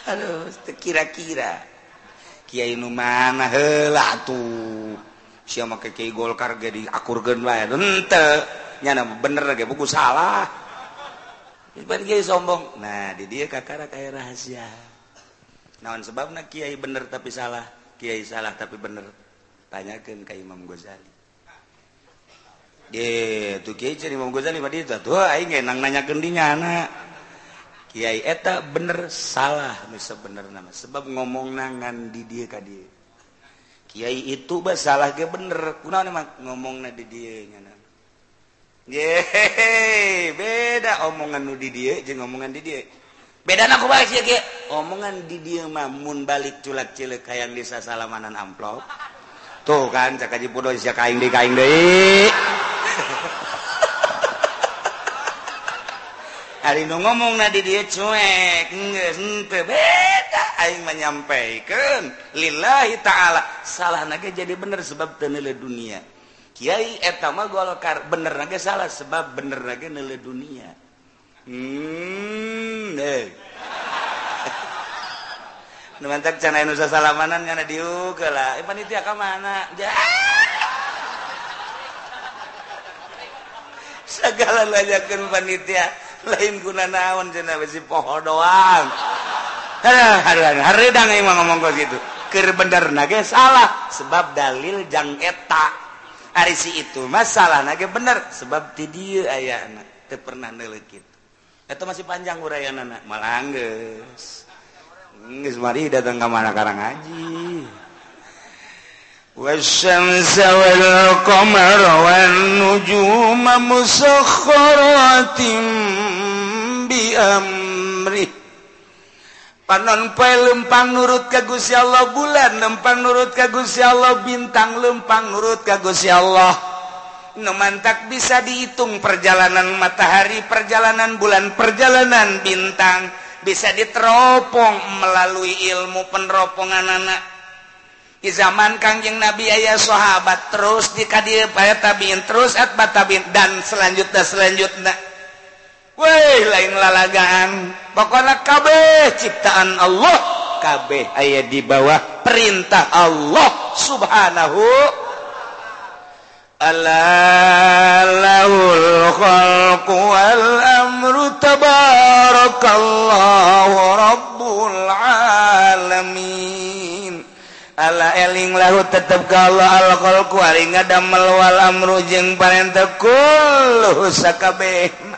Speaker 1: Aduh kira-kira. Kiai nu mana? Heula tuh sia make kiai golkar ge diakurkeun bae henteu. Nya bener ge buku salah. sombong. Nah di dia kakara kayak rahasia. Naon sebab na Kyai bener tapi salah? Kyai salah tapi bener? Tanyakan ke Imam Ghazali. Eh, gitu Kyai cari Imam Ghazali pada itu. Tuh aing nang nanya kendinya anak. Kiai eta bener salah. Misa bener nama. Sebab ngomong nangan di dia kadi Kiai itu bah salah ge bener. Kunaon emang ngomong na di dia nyana Yehe, beda omongan nu di dia jeung omongan di dia. Beda aku baik ya ke. Omongan di dia mah mun balik culak cilik hayang desa salamanan amplop. Tuh kan cak haji podo sia kaing deui kaing deui. Ari nu ngomongna di dia cuek, geus henteu beda aing menyampaikan lillahi taala. Salah naga jadi bener sebab teu dunia. Kiai etama golkar bener naga salah sebab bener naga nile dunia hmm deh Numantak cana nusa salamanan ngana diuga lah. Eh panitia ka mana? Segala lajakeun panitia lain guna naon cenah besi poho doang hari emang ngomong kok gitu ker bener nage salah sebab dalil jang eta hari si itu masalah nage bener sebab ti dieu aya anak teu pernah neuleuk kitu eta masih panjang uraian anak malah geus geus mari datang ka mana karang ngaji والشمس والقمر والنجوم مسخرات بأمره panonpoe lempang nurut kagus ya Allah bulan lempang nurut kagus ya Allah bintang lempang nurut kagus ya Allah. Nemantak bisa dihitung perjalanan matahari perjalanan bulan perjalanan bintang. Bisa diteropong melalui ilmu peneropongan anak. Di zaman Kangjeng Nabi ayah sahabat terus dikadir pada tabiin terus at tabiin dan selanjutnya selanjutnya. Woi lain lalagaan. Pokoknya kabeh ciptaan Allah. Kabeh aya di bawah perintah Allah subhanahu. Alalahul khalqu wal amru tabarakallahu rabbul alamin. Ala eling lahu tetep ka Allah al khalqu ari ngadamel wal amru jeung parentah kullu sakabeh.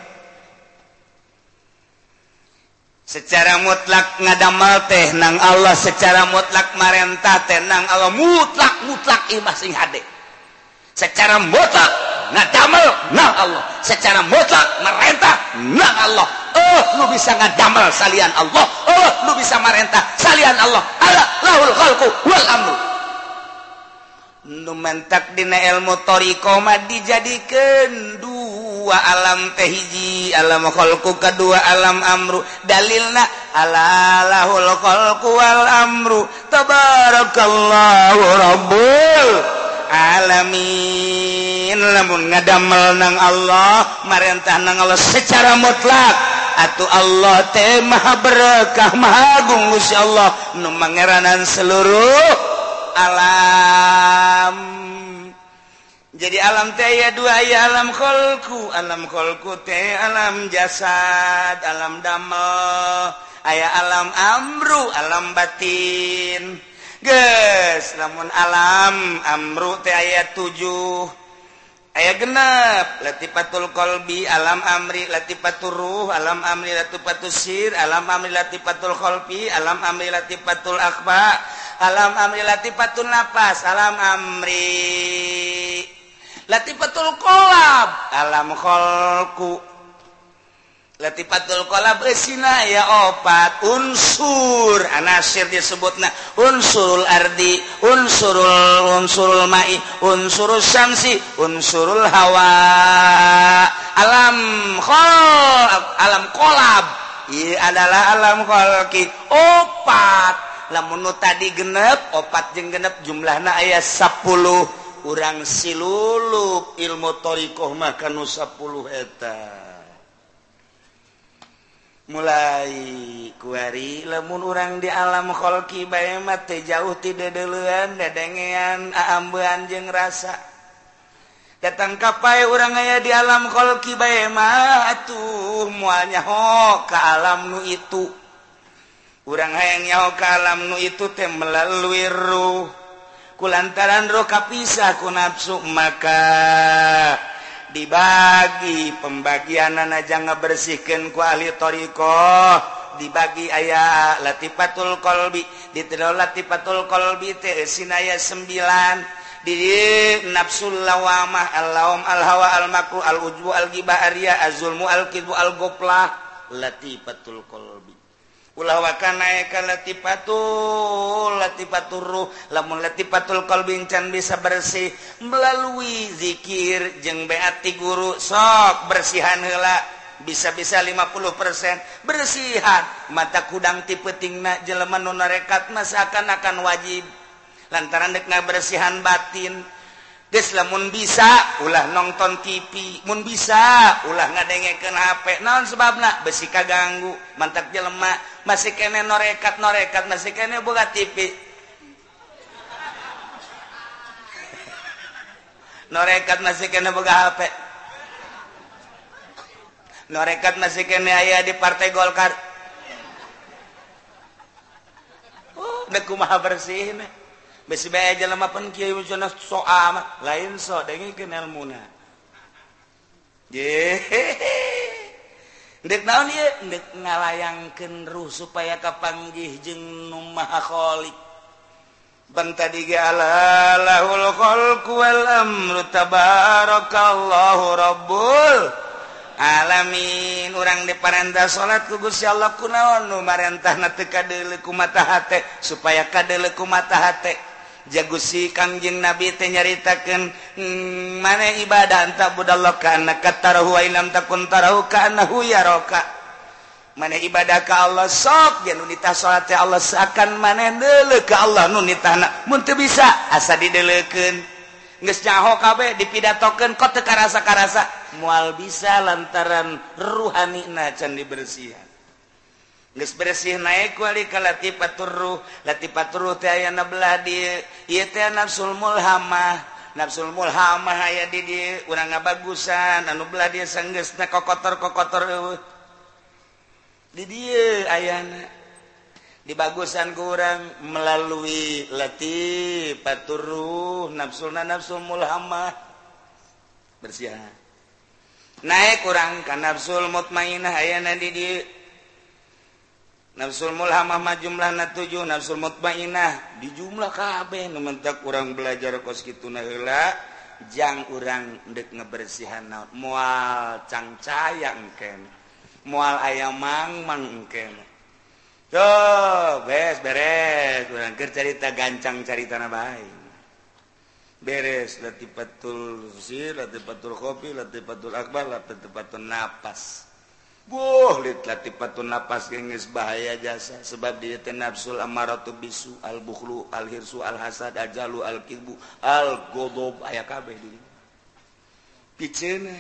Speaker 1: secara mutlak ngadamel teh nang Allah secara mutlak marentah tenang Allah mutlak mutlak imah sing hade. Secara mutlak ngadamel nang Allah. Secara mutlak merentah nang Allah. Oh lu bisa ngadamel salian Allah. Oh lu bisa merentah salian Allah. Ala lahul khalqu wal amru. Nu mentak dina ilmu toriko mah dijadikeun dua kedua alam tehhiji alamku kedua alam Amru. Dalilna alallahulqwal Amru. Tabarakallarobul alamin. Lamun ngadamel nang Allah marintah nang Allah secara mutlak. Atau Allah teh maha berkah maha agung Gusti Allah. Nu mangeranan seluruh alam. jadi alam teh ya dua ya alam kholku. Alam kholku teh alam jasad alam damel. Aya alam amru alam batin. Guys namun alam amru teh ayat tujuh. Ayat genep latifatul kolbi alam amri latifatul ruh alam amri latifatul sir alam amri latifatul kolbi alam amri latifatul akhba alam amri latifatul nafas alam amri. latifatul kolab. Alam kholku. Latifatul kolab esina ya opat. Unsur. Anasir disebutna. Unsurul ardi unsurul unsurul ma'i unsurul syamsi unsurul hawa. Alam khol alam kolab. Iya adalah alam kholki. Opat. Lamun tadi genep opat jeung genep jumlahna ayat 10 urang silulup ilmu thoriqoh makan 10 eta. Mulai kuari lemun orang di alam qolki bayemat jauh tidak deluan dadengean aambean jeung rasa. Datang kapai orang aya di alam qolki bayema atuh ho ke alam nu itu. Urang hayang nyaho ke alam nu itu teh melalui ruh. kulantaran roka pisah ku nafsu maka dibagi pembagian najang bersihkan ku ahli thoriqoh dibagi ayah latifatul kolbi diterol latifatul kolbi teh sinaya sembilan di nafsul lawamah al-lawam al-hawa al-makru al-ujbu al-ghibah az-zulmu al-kidbu al-ghaflah latifatul kolbi ulawaka naikkan latifatul latifaturuh lamun latifatul qalbin bisa bersih. Melalui zikir jeung beati guru sok bersihan heula. Bisa-bisa 50% bersihan. Mata kudang ti petingna jelema nu narekat masa akan wajib. Lantaran dek bersihan batin lamun bisa ulah nonton TV Mu bisa ulah ngadengeken HP non sebab besi ka ganggu mantap je lemak. Masih kene norekat norekat masih kene buka TV norekat masih kene buka HP norekat masih kene ayah di partai Golkar. Oh, deku maha bersih nih besi bae aja pan kieu kiai wujudna so amat lain so dengi kenal muna Dek naon ieu dek ngalayangkeun ruh supaya kapanggih jeung nu maha khaliq Ban tadi ge lahul khalqu wal amru tabarakallahu rabbul
Speaker 2: alamin. Urang diperintah salat ku Gusti Allah kunaon nu marentahna teu kadeuleu ku mata hate supaya kadeuleu ku mata hate. jagusi Kangjeng nabi teh nyaritakan hmm, mana ibadah tak ka karena kataram takunka mana ibadah ke Allah sok ya nunita salat Allah seakan mana dele ke Allah nunita anak muntu bisa? Asa dideleken geus nyaho kabeh dipidatokeun teka karasa-karasa? Moal bisa lantaran ruhanina can dibersihan. bersih naik latipatur latipatur nafsulmulhamah nafsulmulhamah aya di urang nga bagusan anu belah dia sangges na kokotor kokotor di dia ayana dibagusan kurang melalui nafsulna nafsul mulhamah. Bersih naik kurang kan nafsul mutmainah ayana di dieu mulhamah jumlah 7 nafsul mutmainah di jumlah kabeh mentak kurang belajar kos kituna heula, jang urang dek ngebersihan naon? Mual cangcaya engken mual ayam mang engken yo beres urang keur cerita gancang cerita na baik beres latifatul sir latifatul kopi latifatul akbar latifatul napas. latipatun nafas gengis bahaya jasa. Sebab dia tenafsul amaratu bisu al bukhlu al hirsu al hasad ajalu al kibu al godob aya kabeh di piceuna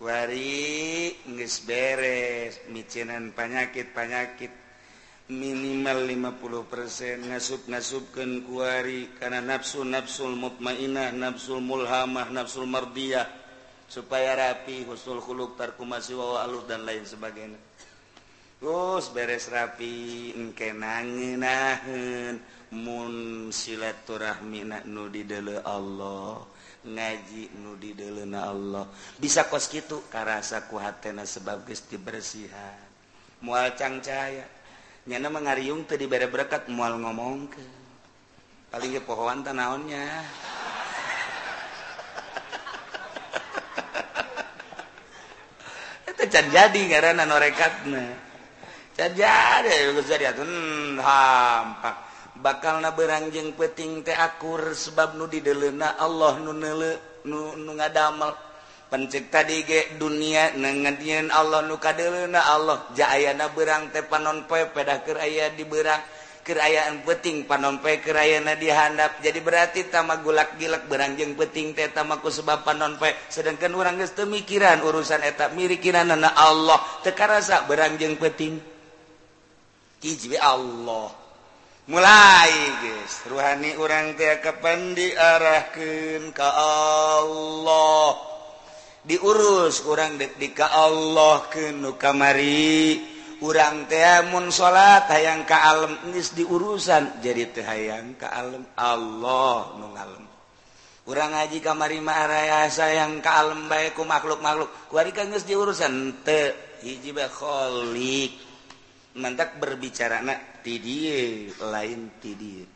Speaker 2: kuari geus beres. Micenan panyakit-panyakit minimal 50% ngasup-ngasupkeun kuari. Kana nafsu nafsul mutmainah nafsul mulhamah nafsul mardiyah. supaya rapi husnul khuluq tarkumasi wawa alus dan lain sebagainya. Terus beres rapi engke nangin mun silaturahmi nu nudi Allah ngaji nudi dele Allah. Bisa kos gitu karasa kuhatena sebab geus dibersihan. Mual cangcaya nyana mengariung teu dibere berkat mual ngomong ke paling ke pohon tanaonnya can jadi karena norekatna. Can jadi geus jadi hmm, hampak. Bakal na berang jeung peuting teh akur sebab nu dideleuna Allah nu neule nu, nu ngadamel. Pencipta di ge dunia nengadieun Allah nu kadelena Allah jaya na berang teh panon pe pedakeun aya di berang kerayaan peting panompe kerayana dihandap jadi berarti tama gulak gilak berangjeng peting teh tamaku sebab panonpe sedangkan orang geus teu mikiran urusan eta mirikinanna Allah. Teu karasa berangjeng peting hiji Allah. Mulai guys ruhani orang teh kapan diarahkeun ka Allah. Diurus orang dek di ka Allah ke nu kamari. urang temun salat hayang ka alam nis diurusan. Jadi teh hayang ka alam Allah nu ngalem. Urang ngaji kamari mah raya sayang ka alam bae ku makhluk-makhluk. Kuari kan geus diurusan teu hiji bae khaliq mantak berbicara nak ti dieu lain ti dieu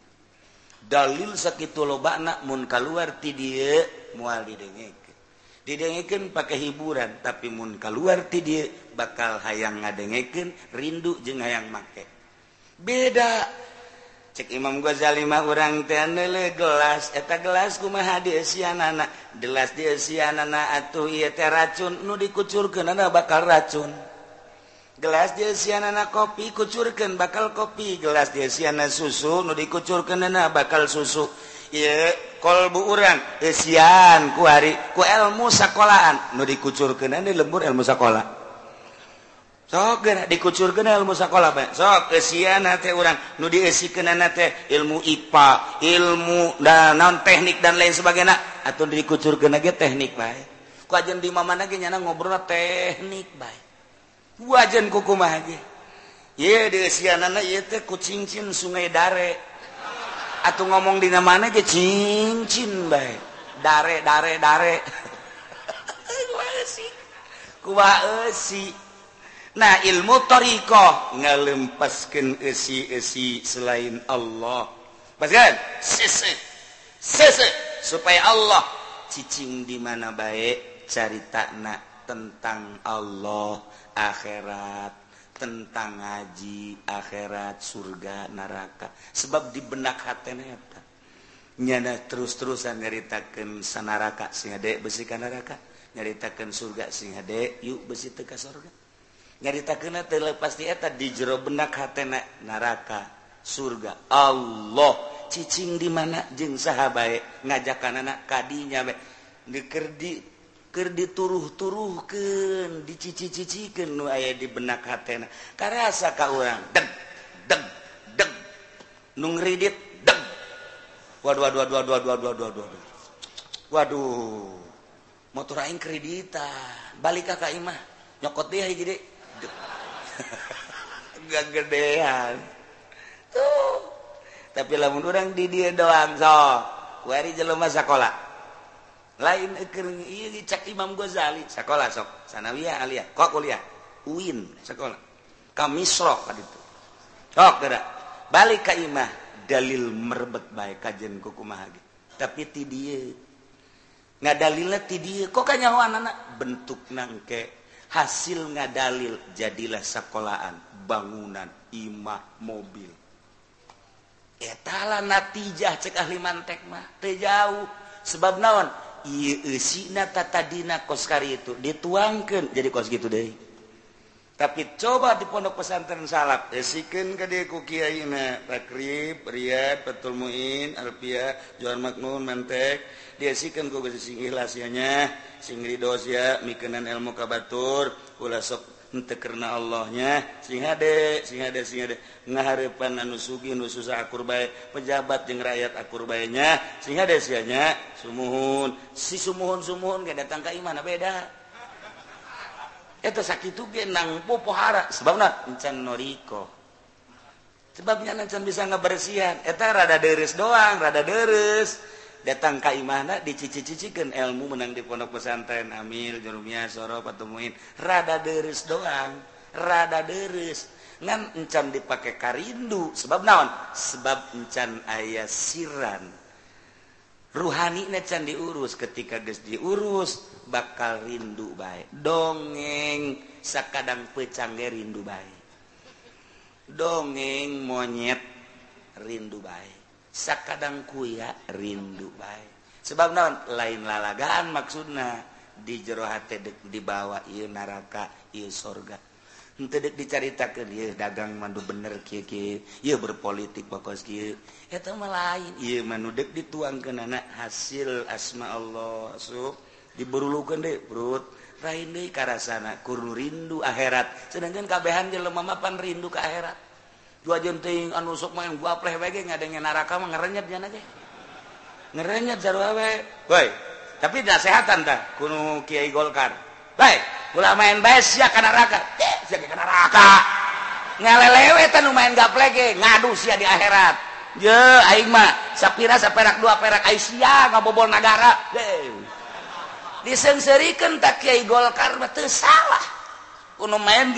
Speaker 2: dalil sakitu lobana mun kaluar ti dieu moal didengeken pakai hiburan tapi mun kaluar ti dieu bakal hayang ngadengeken rindu jeung hayang make. Beda. Cek Imam Ghazalimah orang tele gelas eta gelas kumaha di gelas di atuh ieu teh racun. Nu dikucurkeun ada bakal racun. Gelas di anak kopi kucurkeun bakal kopi. Gelas di susu nu dikucurkeun bakal susu. Ieu kolbu urang esian ku hari ku ilmu sekolahan nu dikucurkeun ada lembur ilmu sekolah sok dikucur ke ilmu sekolah sok eh, nu teh ilmu IPA ilmu dan non teknik dan lain sebagainya. Atau dikucur ke teknik baik kujen di mama lagi nyana ngobrol teknik baik wajen kuku mah aja ye di sianana ye teh ku cincin sungai dare. Atau ngomong di mana ge cincin baik dare dare dare. Ku si Nah ilmu thoriqoh ngalempaskan esi-esi selain Allah. Bahkan sese, sese. Supaya Allah cicing di mana baik cari takna tentang Allah akhirat. Tentang ngaji akhirat surga neraka. Sebab di benak hati eta nyana terus-terusan nyaritakan sanaraka sing hade besikan neraka. Nyaritakan surga sing hade yuk besi teka surga. nyarita kena pasti eta di jero benak hatena neraka surga. Allah cicing di mana jeung saha bae ngajakanna kadinya bae dikerdi keur dituruh-turuhkeun dicici-cicikeun nu aya di benak hatena. Karasa ka urang deg deg deg nu ngridit deg waduh waduh waduh waduh waduh waduh waduh waduh. Motor aing kreditan balik ka imah nyokot dia gede gak gedean tuh. Tapi lamun orang di dia doang so. Kuari jelema sekolah lain ekering iya cek Imam Ghazali sekolah sok. Sanawiyah aliyah kok kuliah. Uin sekolah kamisro kan itu sok gerak. Balik ke imah dalil merebet baik kajian kukumaha tapi ti dia. Nggak dalilnya ti dia. Kok kanya anak bentuk nangke hasil ngadalil jadilah sekolahan bangunan imah mobil. Etala natijah cek ahli mantek mah teu jauh. Sebab naon? Ieu eusina tatadina kos itu dituangkeun. Jadi kos gitu deui. Tapi coba di pondok pesantren salaf esikeun ka dieu ku kiaina takrib riyad fatul muin alfia juar maknun mantek diasikan ku sing ridos ya mikenan ilmu kabatur. Kula sok henteu karena Allahnya. Sing hade sing hade sing hade. Ngaharepan anu sugih nu susah akur bae. Pejabat jeung rakyat akur bae nya sing hade sia sumuhun. Si sumuhun sumuhun ge datang ka imana beda. Eta sakitu ge nang popohara. Sebabna encan noriko sebabnya encan bisa ngabersihan. Eta rada deres doang rada deres datang Kaimana dicici-cicikan ilmu menang di pondok pesantren. Amil jurumnya soro patemuin rada deres doang rada deres ngan encan dipakai karindu sebab naon? Sebab encan ayah siran. Ruhani encan diurus. Ketika guys diurus bakal rindu baik dongeng sakadang pecangge rindu baik dongeng monyet rindu baik sakadang kuya rindu baik sebab naon lain lalagaan maksudna. Di jerohati dibawa ieu naraka ieu sorga. Dek diceritakan dia dagang mandu bener kia kia iya berpolitik pokos kia eta mah lain. Ia manudek dituang ke anak hasil asma Allah. Sub diberulukan deh perut lain deh karasana kurnu rindu akhirat. Sedangkan kabehan jelema mapan rindu ke akhirat. dua jenting anu sok main gua pleh wege ngadengin neraka mah ngerenyet jana aja. Ngerenyet jar wae. Woi, tapi nasehatan tah kuno Kiai Golkar. Baik, ulah main bae sia ka neraka. Teh, sia ka neraka. Ngalelewe teh nu main gaplege ngadu sia di akhirat. Ye, aing mah sapira saperak dua perak ai sia ngabobol nagara. Diseungseurikeun tak Kiai Golkar mah teu salah. main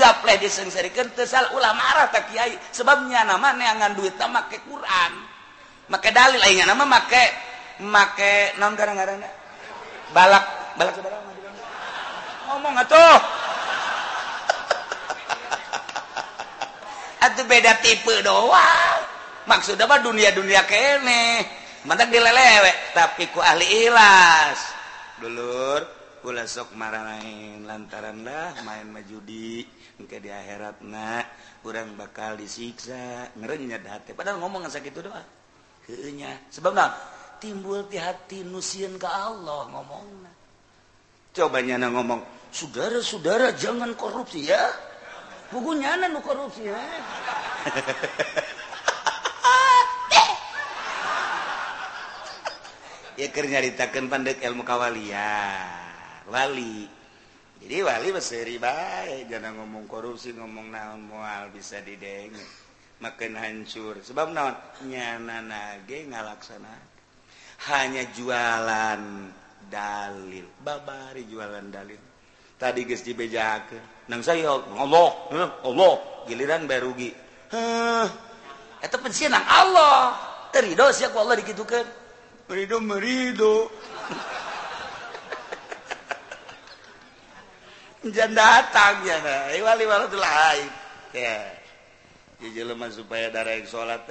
Speaker 2: ulama Kyai sebabnya nama neangan duit make Quran. Make dalil lainnya nama make make non garang-garang balak balak ngomong atuh. Atuh beda tipe doang. Maksud apa dunia-dunia kene. Mantak dilelewek tapi ku ahli ilas dulur. ulah sok mararain lantaranlah main majudi engke di akhirat na kurang bakal disiksa. Ngerenyat hati padahal ngomong sakit itu doa kenya sebab nah timbul di hati nusieun ka Allah ngomongna. Coba nyana ngomong saudara-saudara jangan korupsi ya. Bukunya nyana nu korupsi ya. Ya kernyaritakan pandek ilmu kawalian. wali jadi wali berseri baik jangan ngomong korupsi ngomong naon mual bisa dideng makin hancur. Sebab naon? Nyana nage ngalaksana hanya jualan dalil. Babari jualan dalil. Tadi geus dibejakeun nang saya Allah eh, Allah giliran berugi heh eta nang Allah. Terido sia ku Allah dikitukeun merido merido. Jan datang ya nah. Iwali walatul. Ya. Jadi lemah supaya darah yang sholat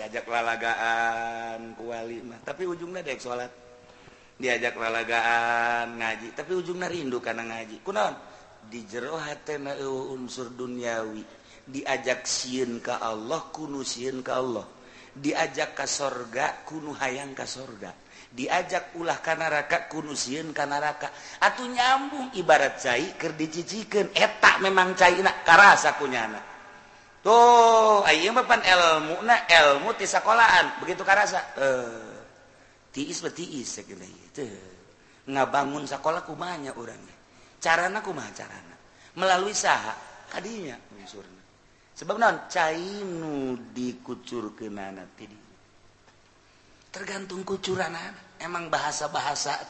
Speaker 2: diajak lalagaan kuali mah. Tapi ujungnya dek sholat. Diajak lalagaan ngaji. Tapi ujungnya rindu karena ngaji. Kunaon? Di jero hatena unsur duniawi. Diajak sieun ke Allah, kunu sieun ke Allah. Diajak ke sorga, kunu hayang ke sorga. diajak ulah kanaraka kunusiun kanaraka atau nyambung ibarat cair ker diciciken etak memang cair karasa kunyana. Tuh ayo papan ilmu na ilmu ti sekolahan begitu karasa. Eh tiis betiis segala itu ngabangun sekolah kumanya orangnya carana kumaha carana? Melalui saha kadinya unsurna sebab non cainu dikucur kenana tadi tergantung kucuran anak emang bahasa-bahasa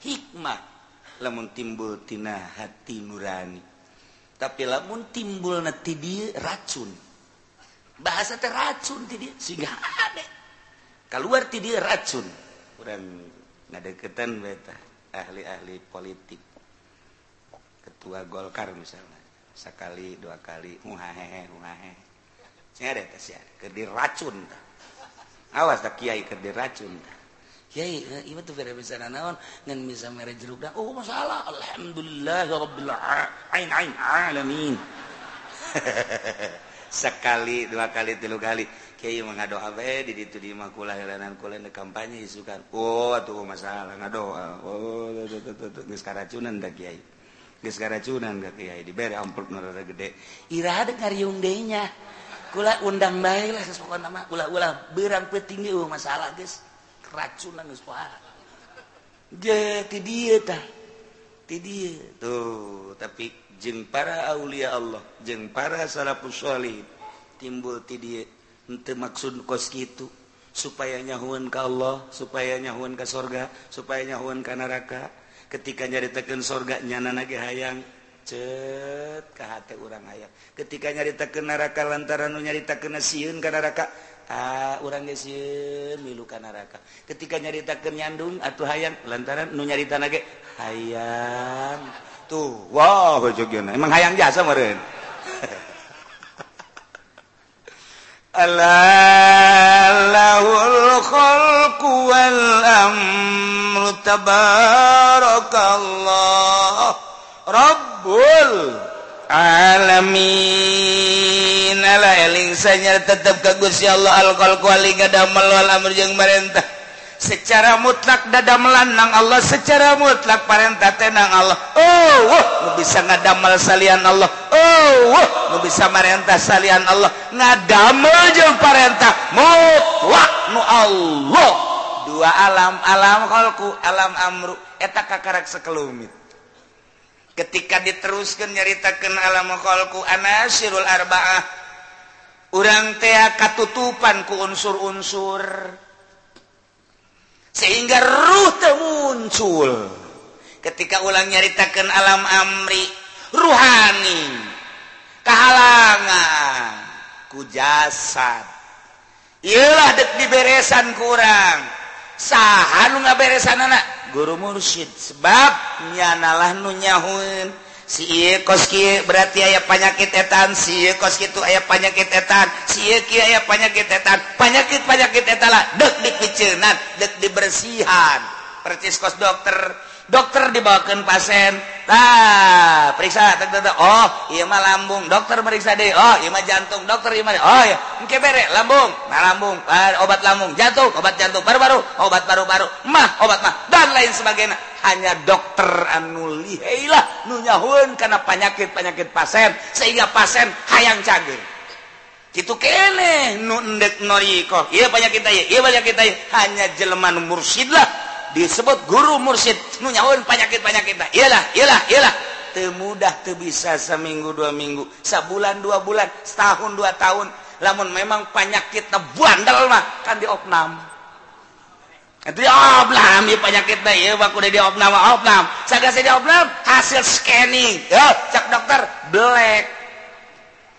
Speaker 2: hikmah. Lamun timbultina hati nurani. Tapi lamun timbul neti dia racun. Bahasa teh racun ti dia sehingga ada. Keluar ti dia racun. Kurang ngadeketan beta ahli-ahli politik. Ketua Golkar misalnya. Sekali dua kali muhahe muhahe saya ada tes ya kerdi racun awas tak kiai kerdi racun ta. itu eh, naon? Ngan bisa mere jeruk dah oh masalah alhamdulillah rabbil ain ain alamin. Sekali dua kali tilu kali. Kiai mengadoa bae di ditu di kula helanan kulen kampanye isukan oh atuh oh, masalah ngadoa. Oh geus karacunan da kiai. Geus karacunan da kiai. Dibere amplop nu rada gede. Irah ngariung deui nya kula undang bae lah sesokan nama. Kula ulah beurang peuting ge oh, masalah geus. racunan geus pohara. Ti dieu tah. Ti dieu. Tuh, tapi jeung para aulia Allah, jeung para salafus timbul ti dieu henteu maksud kos kitu supaya nyahuan ka Allah, supaya nyahuan ka sorga, supaya nyahuan ka neraka. Ketika nyaritakeun sorga nyana ge hayang cet ka hate urang hayang. Ketika nyaritakeun neraka lantaran nu nyaritakeun sieun ka neraka orang milukan neraka. Ketika nyarita kenyandung atau hayang lantaran nu nyarita nage hayang. Tuh wow jogyona emang hayang jasa meren Allahul khalqu wal amru tabarakallah. Rabbul alamin. Eling sanya ka Gusti Allah. Alkoholkualingamrjeng merentah secara mutlak dada melanang Allah secara mutlak parentah tenang Allah. Oh wah nu bisa ngadamel salian Allah. Oh wah nu bisa merentah salian Allah. Ngadamel jeung perintah mutlak nu Allah. Dua alam alam kholku alam amru. Eta kakarek sekelumit. ketika diteruskan nyaritakan alamku Anasirul Arbaah. Urang tea katutupan ku unsur-unsur. Sehingga ruh muncul. Ketika ulang nyaritakan alam amri ruhani kehalangan ku jasad. Ialah dek diberesan kurang sah nu nga bere guru mursyid sebab nyanalah nunyahun si koski berarti aya panyakit etan si koski itu aya panyakit etan si aya panyakit etan. Panyakit panyakit etala dek dikicenan dek dibersihan. Percis kos dokter dokter dibawakan pasentah periksa Oh Imah lambung. Dokter meriksa deh Oh Imah jantung. Dokter Iman Oh ya bere lambung. Nah, lambung. Obat lambung. Jantung obat jantung. Baru-baru. Oh, obat baru-baru. Mah obat mah. Dan lain sebagainya. Hanya dokter anulilah nunyahun karena penyakit-penyakit pasien. Sehingga pasien hayang cager itu kene. Nu endek noriko iya banyak kita iya banyak kita hanya jeleman mursidlah. disebut guru mursid nu nyawan penyakit-penyakit iyalah iyalah iyalah. Temudah tuh bisa seminggu dua minggu. Sebulan dua bulan setahun dua tahun. Lamun memang penyakit bandel mah kan diopnam. Itu diopnam ya penyakit teh ya bak udah diopnam opnam. Sagasa diopnam hasil scanning. Ya cek dokter black.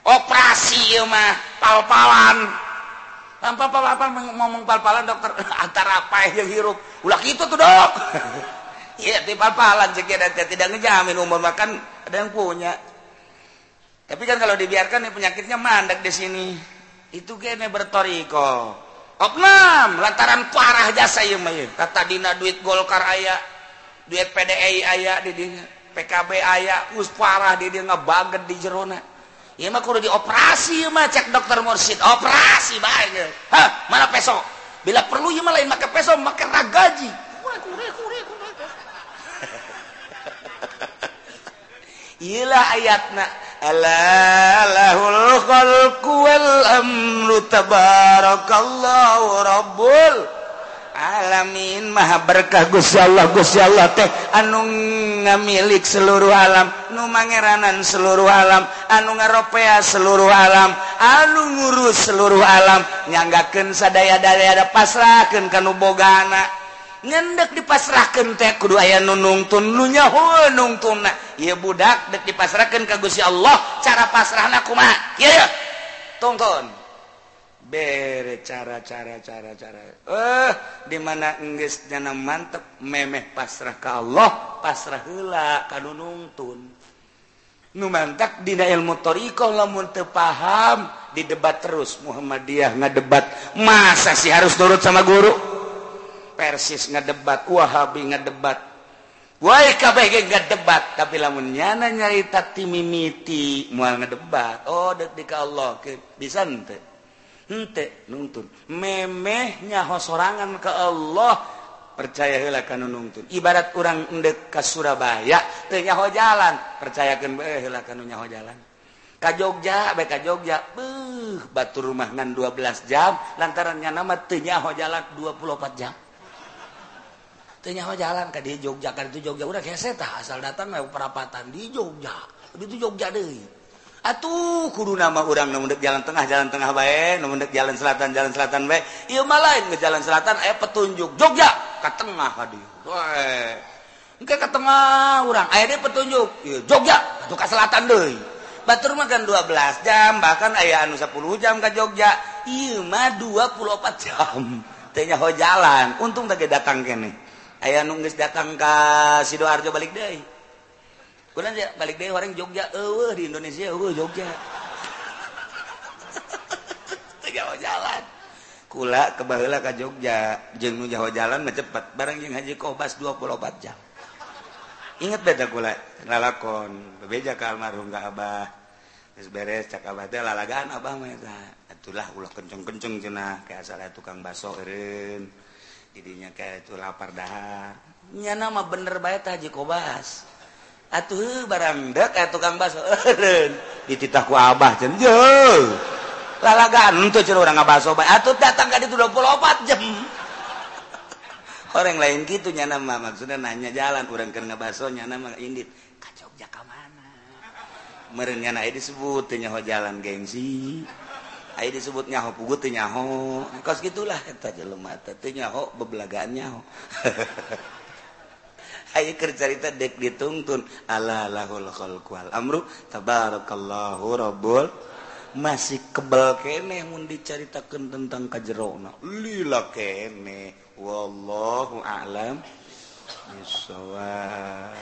Speaker 2: Operasi ya mah pal-palan. Tanpa apa ngomong pal-palan dokter antara apa yang hirup? Ulah gitu tuh dok. Iya di pal-palan sekian tidak ngejamin umur makan ada yang punya. Tapi kan kalau dibiarkan nih penyakitnya mandek di sini. Itu kayaknya bertoriko. Opnam lantaran parah jasa ya mah kata dina duit golkar aya. Duit PDI aya di PKB aya. Us parah di dia ngebaget di jerona. ya mah kudu dioperasi mah cek dokter mursyid operasi bae hah mana peso? Bila perlu ieu mah lain make peso make ragaji. Iyalah ayatna alalahul khalqu wal amru tabarakallahu rabbul alamin Maha berkah Gusti Allah. Gusti Allah teh anu ngamilik seluruh alam nu mangeranan seluruh alam anu ngaropea seluruh alam anu ngurus seluruh alam. Nyanggakeun sadaya-daya pasrahkeun kanu bogana. Ngendek dipasrahkan teh kudu aya nu nungtun lu nyaho nungtuna ieu budak dek dipasrahkan ka Gusti Allah cara pasrahna kumaha? Kieu tungtun. bere cara-cara cara-cara eh dimana Inggris jana mantep memeh pasrah ke Allah pasrah hela kanu nungtun nu mantak dina ilmu toriko lamun teu paham didebat terus. Muhammadiyah ngadebat masa sih harus nurut sama guru? Persis ngadebat Wahabi ngadebat. Wae kabeh ge ngadebat tapi lamun nyana nyarita timimiti moal ngadebat. Oh dek di Allah bisa teu ente nuntun. Memehnya sorangan ke Allah. Percayalah kan nuntun. Ibarat orang endek ke Surabaya tenyaho jalan. Percayakan behlah kanunyaho jalan. Ka Jogja baik ka Jogja beuh batu rumah ngan 12 jam. Lantarannya nama tenyaho jalan 24 jam. Tenyaho jalan ka di Jogja kan itu Jogja. Udah kayak saya asal datang mau perapatan di Jogja. Itu Jogja deh Atuh kudu nama orang nemendek jalan tengah jalan tengah baik nemendek jalan selatan jalan selatan baik iya malah ke jalan selatan eh petunjuk Jogja ke tengah hadiah wae. Engke ke tengah orang aya eh, dia petunjuk iya Jogja atuh ke selatan deui. Batur mah kan 12 jam bahkan aya anu 10 jam ke Jogja. Ieu mah 24 jam. Teh nyaho jalan. Untung tadi datang kene. Aya nunggis geus datang ka Sidoarjo balik deui. Kudan ya balik deh orang Jogja, eueuh di Indonesia eueuh Jogja. Teu Jawa jalan. Kula ke baheula ka Jogja, jeung nu Jawa jalan mah cepet, bareng jeung Haji Kobas 24 jam. Ingat beda kula lalakon, bebeja ka almarhum ka Abah. Geus beres cak Abah teh lalagaan Abah mah eta. Atulah ulah kenceng-kenceng cenah kayak asal tukang baso eureun. jadinya kayak itu lapar dahar. Nya nama bener bae Haji Kobas. atuh barang dek eh tukang baso dititah ku abah cenah jeuh lalagan teu cenah urang ngabaso bae. Atuh datang ka ditu 24 jam. Orang lain gitu nya mah. Maksudnya nanya jalan urang keur ngabaso nya mah indit. Ka Jogja ka mana? Meureun nya disebut teh nyaho jalan gengsi. Ayo disebut nyaho pugu teu nyaho. Kos gitulah eta jelema teh nyaho bebelagaan nyaho. cerita dek dituntun Allahallahulqal Amru. Robbul masih kebal kene mun diceritakan tentang kajjerona lila kene. Wallahu a'lam bisawab